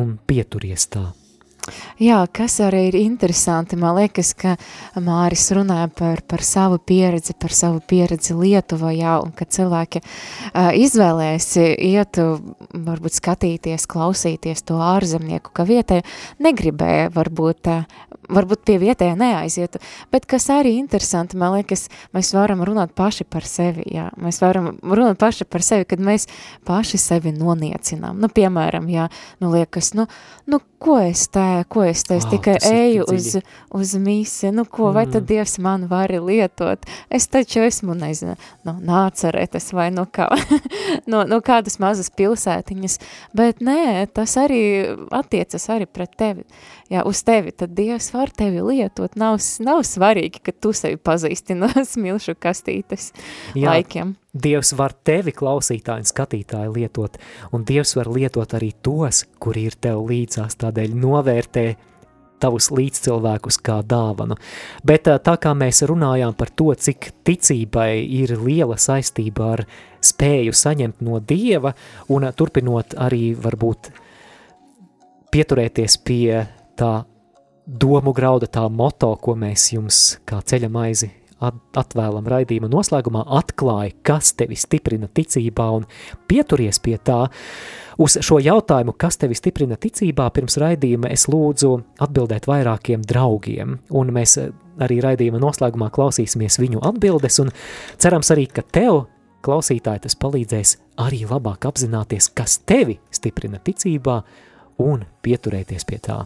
un pieturies tā. Jā, kas arī ir interesanti, man liekas, ka Māris runāja par, par savu pieredzi, par savu pieredzi Lietuvā, jā, un ka cilvēki uh, izvēlēs iet, varbūt skatīties, klausīties to ārzemnieku, ka vietēji negribēja varbūt uh, varbūt pie vietējā neaizietu, bet kas arī interesanti, man liekas, mēs varam runāt paši par sevi, jā, mēs varam runāt paši par sevi, kad mēs paši sevi noniecinām, nu, piemēram, jā, nu, liekas, nu, nu, ko es te, ko es te, es Vau, tikai eju uz, uz misi, nu, ko, vai tad Mm. Dievs man var lietot, es taču esmu, nezinu, no nāceretes vai no kā, no, no kādas mazas pilsētiņas, bet nē, tas arī attiecas arī pret tevi, jā, uz tevi, tad Dievs var tevi lietot, nav, nav svarīgi, ka tu sevi pazīsti no smilšu kastītes Jā. laikiem. Dievs var tevi, klausītāji un skatītāji, lietot, un Dievs var lietot arī tos, kuri ir tev līdzās, tādēļ novērtē tavus līdzcilvēkus kā dāvanu. Bet tā kā mēs runājām par to, cik ticībai ir liela saistība ar spēju saņemt no Dieva, un turpinot arī varbūt pieturēties pie tā domu grauda, tā moto, ko mēs jums kā ceļa maizi at- atvēlam raidījuma noslēgumā, atklāja, kas tevi stiprina ticībā un pieturies pie tā. Uz šo jautājumu, kas tevi stiprina ticībā, pirms raidījuma es lūdzu atbildēt vairākiem draugiem, un mēs arī raidījuma noslēgumā klausīsimies viņu atbildes, un cerams arī, ka tev, klausītāji, tas palīdzēs arī labāk apzināties, kas tevi stiprina ticībā un pieturēties pie tā.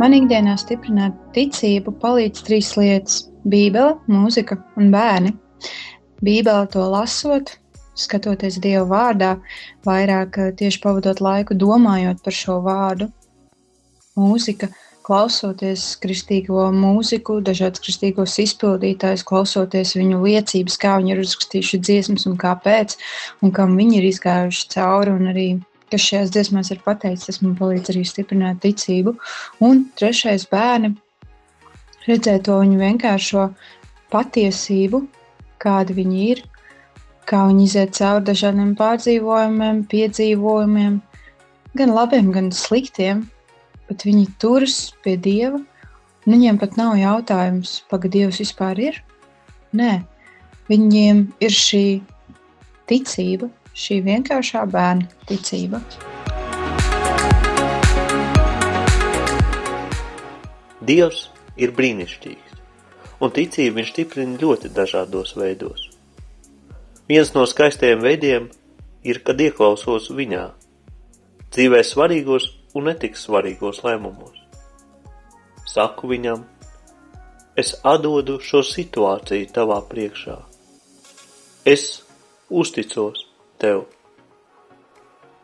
Man ikdienā stiprināt ticību palīdz trīs lietas - Bībele, mūzika un bērni. Bībeli to lasot, skatoties Dieva vārdā, vairāk eh, tieši pavadot laiku domājot par šo vārdu. Mūzika, klausoties kristīgo mūziku, dažādas kristīgos izpildītājus, klausoties viņu liecības, kā viņi ir uzrakstījuši dziesmas un kāpēc, un kam viņi ir izgājuši cauri, un arī kas šajās dziesmās ir pateicis, tas man palīdz arī stiprināt ticību. Un trešais bērni redzēt to viņu vienkāršo patiesību, kāda viņi ir, kā viņi iziet cauri dažādiem pārdzīvojumiem, piedzīvojumiem, gan labiem, gan sliktiem, bet viņi turas pie Dieva. Viņiem pat nav jautājums, pagaidi, Dievs vispār ir? Nē, viņiem ir šī ticība, šī vienkāršā bērna ticība. Dievs ir brīnišķīgs, un ticību viņš stiprina ļoti dažādos veidos. Viens no skaistajiem veidiem ir, kad ieklausos viņā, dzīvē svarīgos un netik svarīgos lēmumos. Saku viņam, es atdodu šo situāciju tavā priekšā. Es uzticos tev.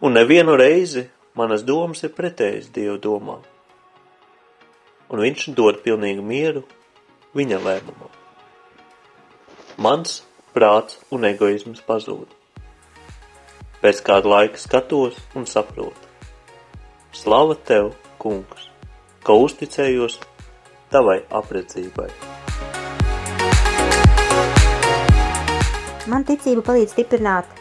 Un nevienu reizi manas domas ir pretējas Dieva domām un viņš dod pilnīgu mieru viņa lēmumam. Mans prāts un egoisms pazūd. Pēc kāda laika skatos un saprotu. Slava tev, kungs, ka uzticējos tavai apredzībai. Man ticība palīdz stiprināt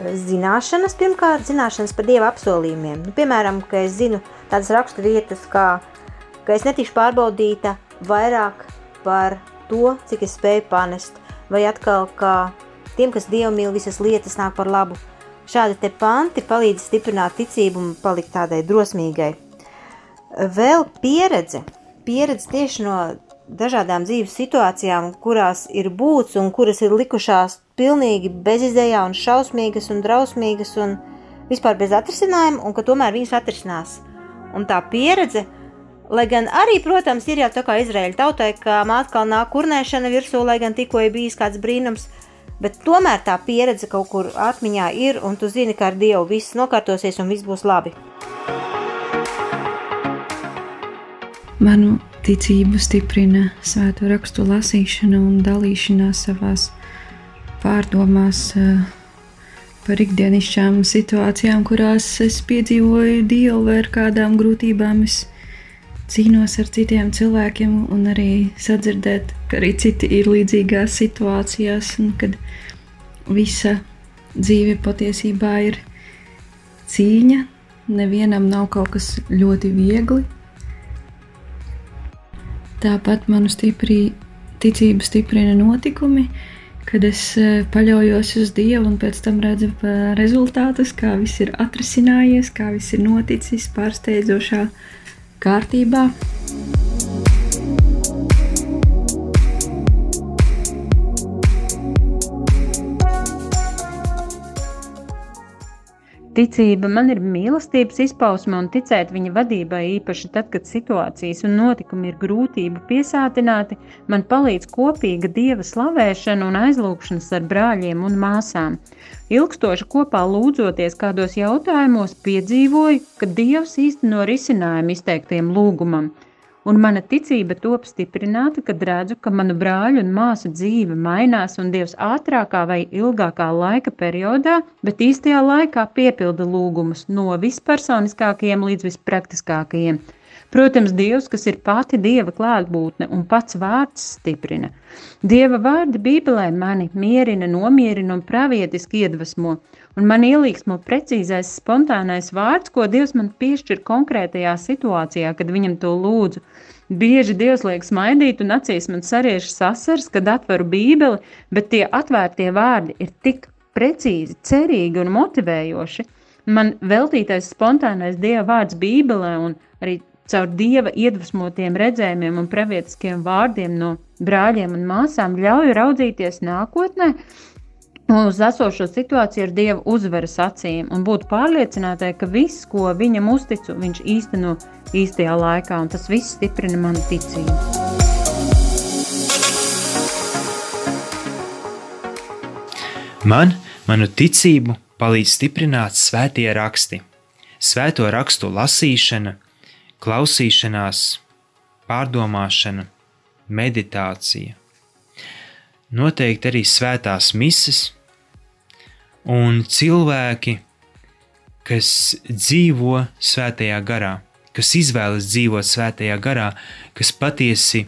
zināšanas, pirmkārt, zināšanas par Dieva apsolījumiem. Nu, piemēram, ka es zinu tādas rakstu vietas, kā, ka es netikšu pārbaudīta vairāk par to, cik es spēju panest, vai atkal, ka tiem, kas Dievu mīl, visas lietas nāk par labu. Šādi te panti palīdz stiprināt ticību un palikt tādai drosmīgai. Vēl pieredze, pieredze tieši no dažādām dzīves situācijām, kurās ir būts un kuras ir likušās pilnīgi bezizējā un šausmīgas un drausmīgas un vispār bez atrisinājuma, un ka tomēr viņas atrisinās. Un tā pieredze, lai gan arī, protams, ir jau tā kā Izraēļa tautai, ka mātkalnā kurnēšana virsū, lai gan tikko ir bijis kāds brīnums, bet tomēr tā pieredze kaut kur atmiņā ir, un tu zini, ka ar Dievu viss nokārtosies un viss būs labi. Manu ticību stiprina svēto rakstu lasīšana un dalīšanās savās pārdomās eh, par ikdienišķām situācijām, kurās es piedzīvoju Dievu vai ar kādām grūtībām es cīnos ar citiem cilvēkiem, un arī sadzirdēt, ka arī citi ir līdzīgās situācijās, un kad visa dzīve patiesībā ir cīņa. Nevienam nav kaut kas ļoti viegli. Tāpat manu stipri, ticību stiprina notikumi, kad es eh, paļaujos uz Dievu un pēc tam redzu rezultātus, kā viss ir atrisinājies, kā viss ir noticis pārsteidzošā kārtībā. Ticība man ir mīlestības izpausme un ticēt viņa vadībai, īpaši tad, kad situācijas un notikumi ir grūtību piesātināti, man palīdz kopīga dieva slavēšana un aizlūgšanas ar brāļiem un māsām. Ilgstoši kopā lūdzoties kādos jautājumos, piedzīvoju, ka dievs īsteno risinājumu izteiktiem lūgumam – un mana ticība top stiprināta, kad redzu, ka manu brāļu un māsu dzīve mainās un Dievs ātrākā vai ilgākā laika periodā, bet īstajā laikā piepilda lūgumus no vispersoniskākajiem līdz vispraktiskākajiem. Protams, Dievs, kas ir pati Dieva klātbūtne un pats vārds stiprina. Dieva vārdi Bībelē mani mierina, nomierina un pravietiski iedvesmo, un man ielīgsmo precīzais, spontānais vārds, ko Dievs man piešķir konkrētajā situācijā, kad viņam to lūdzu. Bieži Dievs liek smaidīt un acīs man sariež sasars, kad atveru bībeli, bet tie atvērtie vārdi ir tik precīzi, cerīgi un motivējoši. Man veltītais spontānais Dieva vārds bībelē un arī caur Dieva iedvesmotiem redzējumiem un pravietiskiem vārdiem no brāļiem un māsām ļauj raudzīties nākotnē, uz esošo situāciju ar Dieva uzvaras acīm un būt pārliecinātai, ka viss, ko viņam uzticu, viņš īsteno īstajā laikā, un tas viss stiprina manu ticību. Man, manu ticību palīdz stiprināt svētie raksti, svēto rakstu lasīšana, klausīšanās, pārdomāšana, meditācija. Noteikti arī svētās mises, un cilvēki, kas dzīvo svētajā garā, kas izvēlas dzīvot svētajā garā, kas patiesi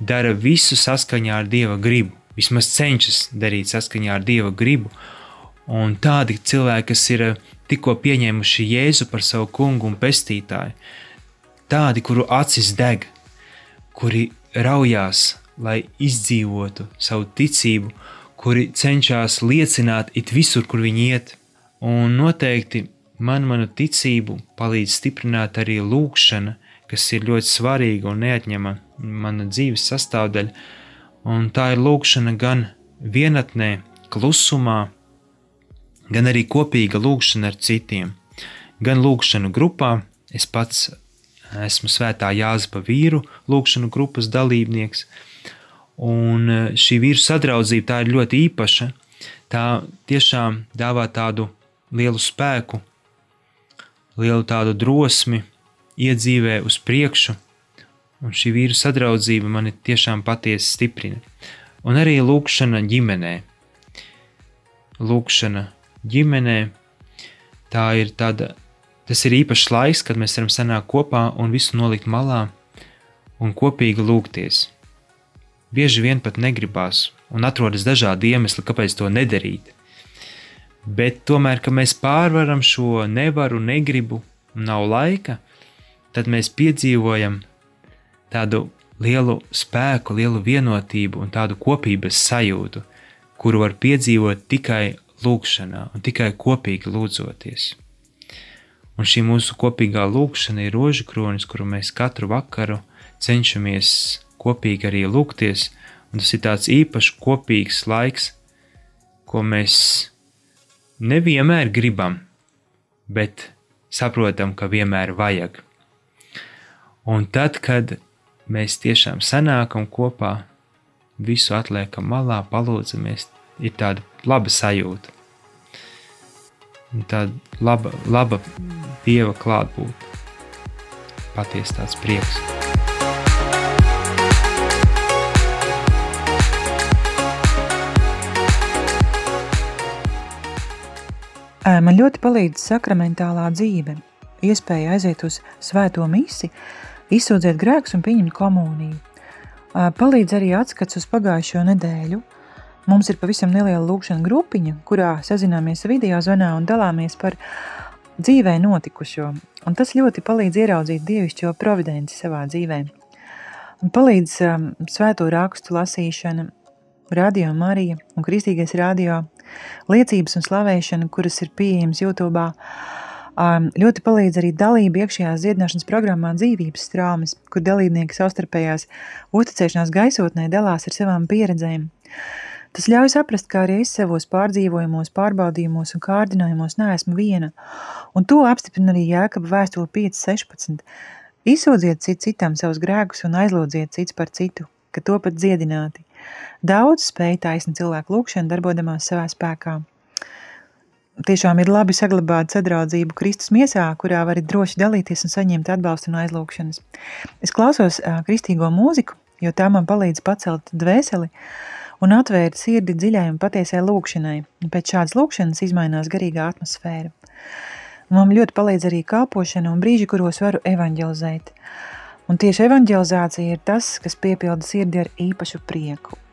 dara visu saskaņā ar Dieva gribu, vismaz cenšas darīt saskaņā ar Dieva gribu, un tādi cilvēki, kas ir tikko pieņēmuši Jēzu par savu kungu un pestītāju, tādi, kuru acis deg, kuri raujās, lai izdzīvotu savu ticību, kuri cenšas liecināt it visur, kur viņi iet. Un noteikti man manu ticību palīdz stiprināt arī lūkšana, kas ir ļoti svarīga un neatņemama mana dzīves sastāvdaļa. Un tā ir lūkšana gan vienatnē, klusumā, gan arī kopīga lūkšana ar citiem. Gan lūkšanu grupā, es pats esmu svētā Jāzepa vīru lūkšanu grupas dalībnieks, Un e, šī vīru sadraudzība tā ir ļoti īpaša. Tā tiešām dāvā tādu lielu spēku, lielu tādu drosmi, iedzīvē uz priekšu, un šī vīru sadraudzība mani tiešām patiesi stiprina. Un arī lūkšana ģimenē. Lūkšana ģimenē tā ir tāda, tas ir īpašs laiks, kad mēs varam sanākt kopā un visu nolikt malā un kopīgi lūgties bieži vien pat negribās, un atrodas dažādi iemesli, kāpēc to nedarīt. Bet tomēr, kad mēs pārvaram šo nevaru, negribu, nav laika, tad mēs piedzīvojam tādu lielu spēku, lielu vienotību un tādu kopības sajūtu, kuru var piedzīvot tikai lūkšanā un tikai kopīgi lūdzoties. Un šī mūsu kopīgā lūkšana ir rožu kronis, kuru mēs katru vakaru cenšamies kopīgi arī lūgties, tas ir tāds īpašs kopīgs laiks, ko mēs nevienmēr gribam, bet saprotam, ka vienmēr vajag. Un tad, kad mēs tiešām sanākam kopā, visu atliekam malā, palūdzamies, ir tāda laba sajūta. Tāda laba, laba dieva klātbūtne. Patiesi tāds prieks. Man ļoti palīdz sakramentālā dzīve, iespēja aiziet uz svēto misi, izsūdziet grēkus un pieņemt komuniju. Palīdz arī atskats uz pagājušo nedēļu. Mums ir pavisam neliela lūkšana grupiņa, kurā sazināmies video zvanā un dalāmies par dzīvē notikušo. Un tas ļoti palīdz ieraudzīt dievišķo providenci savā dzīvē. Un palīdz um, svēto rakstu lasīšana, radio Marija un kristīgais radio, liecības un slavēšana, kuras ir pieejamas YouTube. Um, ļoti palīdz arī dalība iekšējās dziedināšanas programmā dzīvības strāmas, kur dalībnieki savstarpējās uzticēšanās gaisotnē dalās ar savām pieredzēm. Tas ļauj saprast, ka arī es savos pārdzīvojumos, pārbaudījumos un kārdinājumos neesmu viena, un to apstiprina arī Jēkaba vēstule 5.16. Izsūdziet cit citam savus grēkus un aizlūdziet cits par citu, ka to pat dziedināti. Daudz spēj taisni cilvēku lūkšana darbodamās savā spēkā. Tiešām ir labi saglabāt sadraudzību Kristus miesā, kurā var droši dalīties un saņemt atbalstu no aizlūkšanas. Es klausos uh, kristīgo mūziku, jo tā man palīdz pacelt dvēseli un atvērt sirdi dziļai un patiesai lūkšanai. Pēc šādas lūkšanas izmainās garīgā atmosfēra. Man ļoti palīdz arī kalpošana un brīži, kuros varu evanģelizēt. Un tieši evanģelizācija ir tas, kas piepilda sirdi ar īpašu prieku.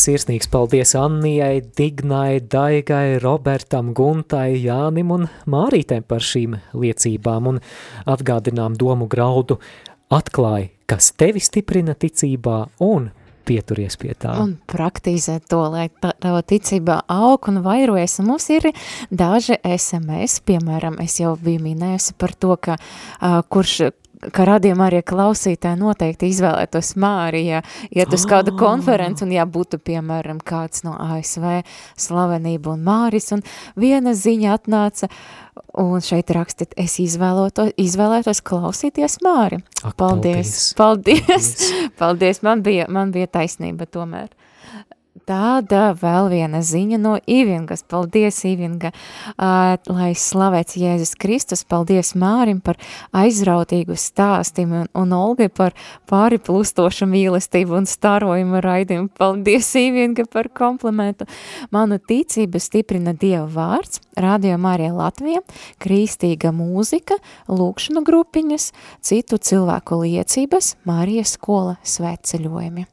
Sirsnīgs paldies Annijai, Dignai, Daigai, Robertam, Guntai, Jānim un Mārītēm par šīm liecībām un atgādinām domu graudu atklāja, kas tevi stiprina ticībā un pieturies pie tā. Un praktizē to, lai tava ticība aug un vairojas. Un mums ir daži SMS, piemēram, es jau biju minējusi par to, ka uh, kurš ka radījumā arī klausītāji noteikti izvēlētos Mārija, iet uz kādu konferenci un ja būtu, piemēram, kāds no ASV slavenība un Māris, un viena ziņa atnāca, un šeit rakstīt, es izvēlotos, izvēlētos klausīties Māri. Ak, paldies, paldies, paldies, paldies, man bija, man bija taisnība tomēr. Tāda vēl viena ziņa no Ivingas. Paldies, Ivinga, uh, lai slavēts Jēzus Kristus. Paldies Mārim par aizrautīgu stāstījumu un, un Olgai par pāri plūstošu mīlestību un starojumu raidījumu. Paldies, Ivinga, par komplimentu. Manu ticību stiprina Dieva vārds, Radio Mārija Latvija, kristīga mūzika, lūkšanu grupiņas, citu cilvēku liecības, Mārijas skola svētceļojumi.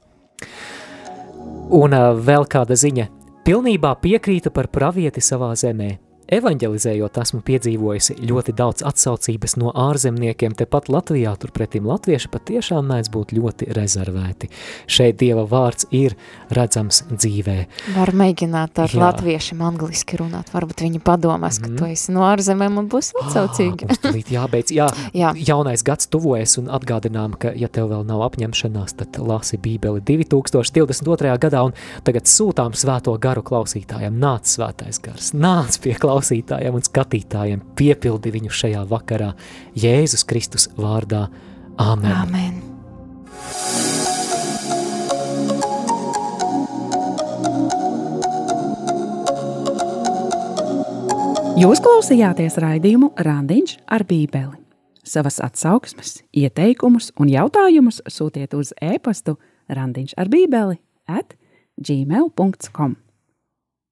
Un uh, vēl kāda ziņa. Pilnībā piekrītu par pravieti savā zemē. Evangelizējot, esmu piedzīvojusi ļoti daudz atsaucības no ārzemniekiem, tepat Latvijā, turpretim latvieši patiešām mēdz būt ļoti rezervēti. Šeit Dieva vārds ir redzams dzīvē. Var mēģināt ar Jā. latviešiem angliski runāt, varbūt viņi padomās, ka tu esi no ārzemēm un būs atsaucīgi. Tulīt jābeidz, jā, Jā. jaunais gads tuvojas un atgādinām, ka ja tev vēl nav apņemšanās, tad lasi bībeli 2022. gadā un tagad sūtām svēto garu klausītājiem. Nāc svētais gars, nāc pie klausītājiem un skatītājiem, piepildi viņu šajā vakarā Jēzus Kristus vārdā. Āmen. Amen. Jūs klausījāties raidījumu Randiņš ar Bībeli. Savas atsauksmes, ieteikumus un jautājumus sūtiet uz e-pastu randiņš ar bībeli at gmail.com.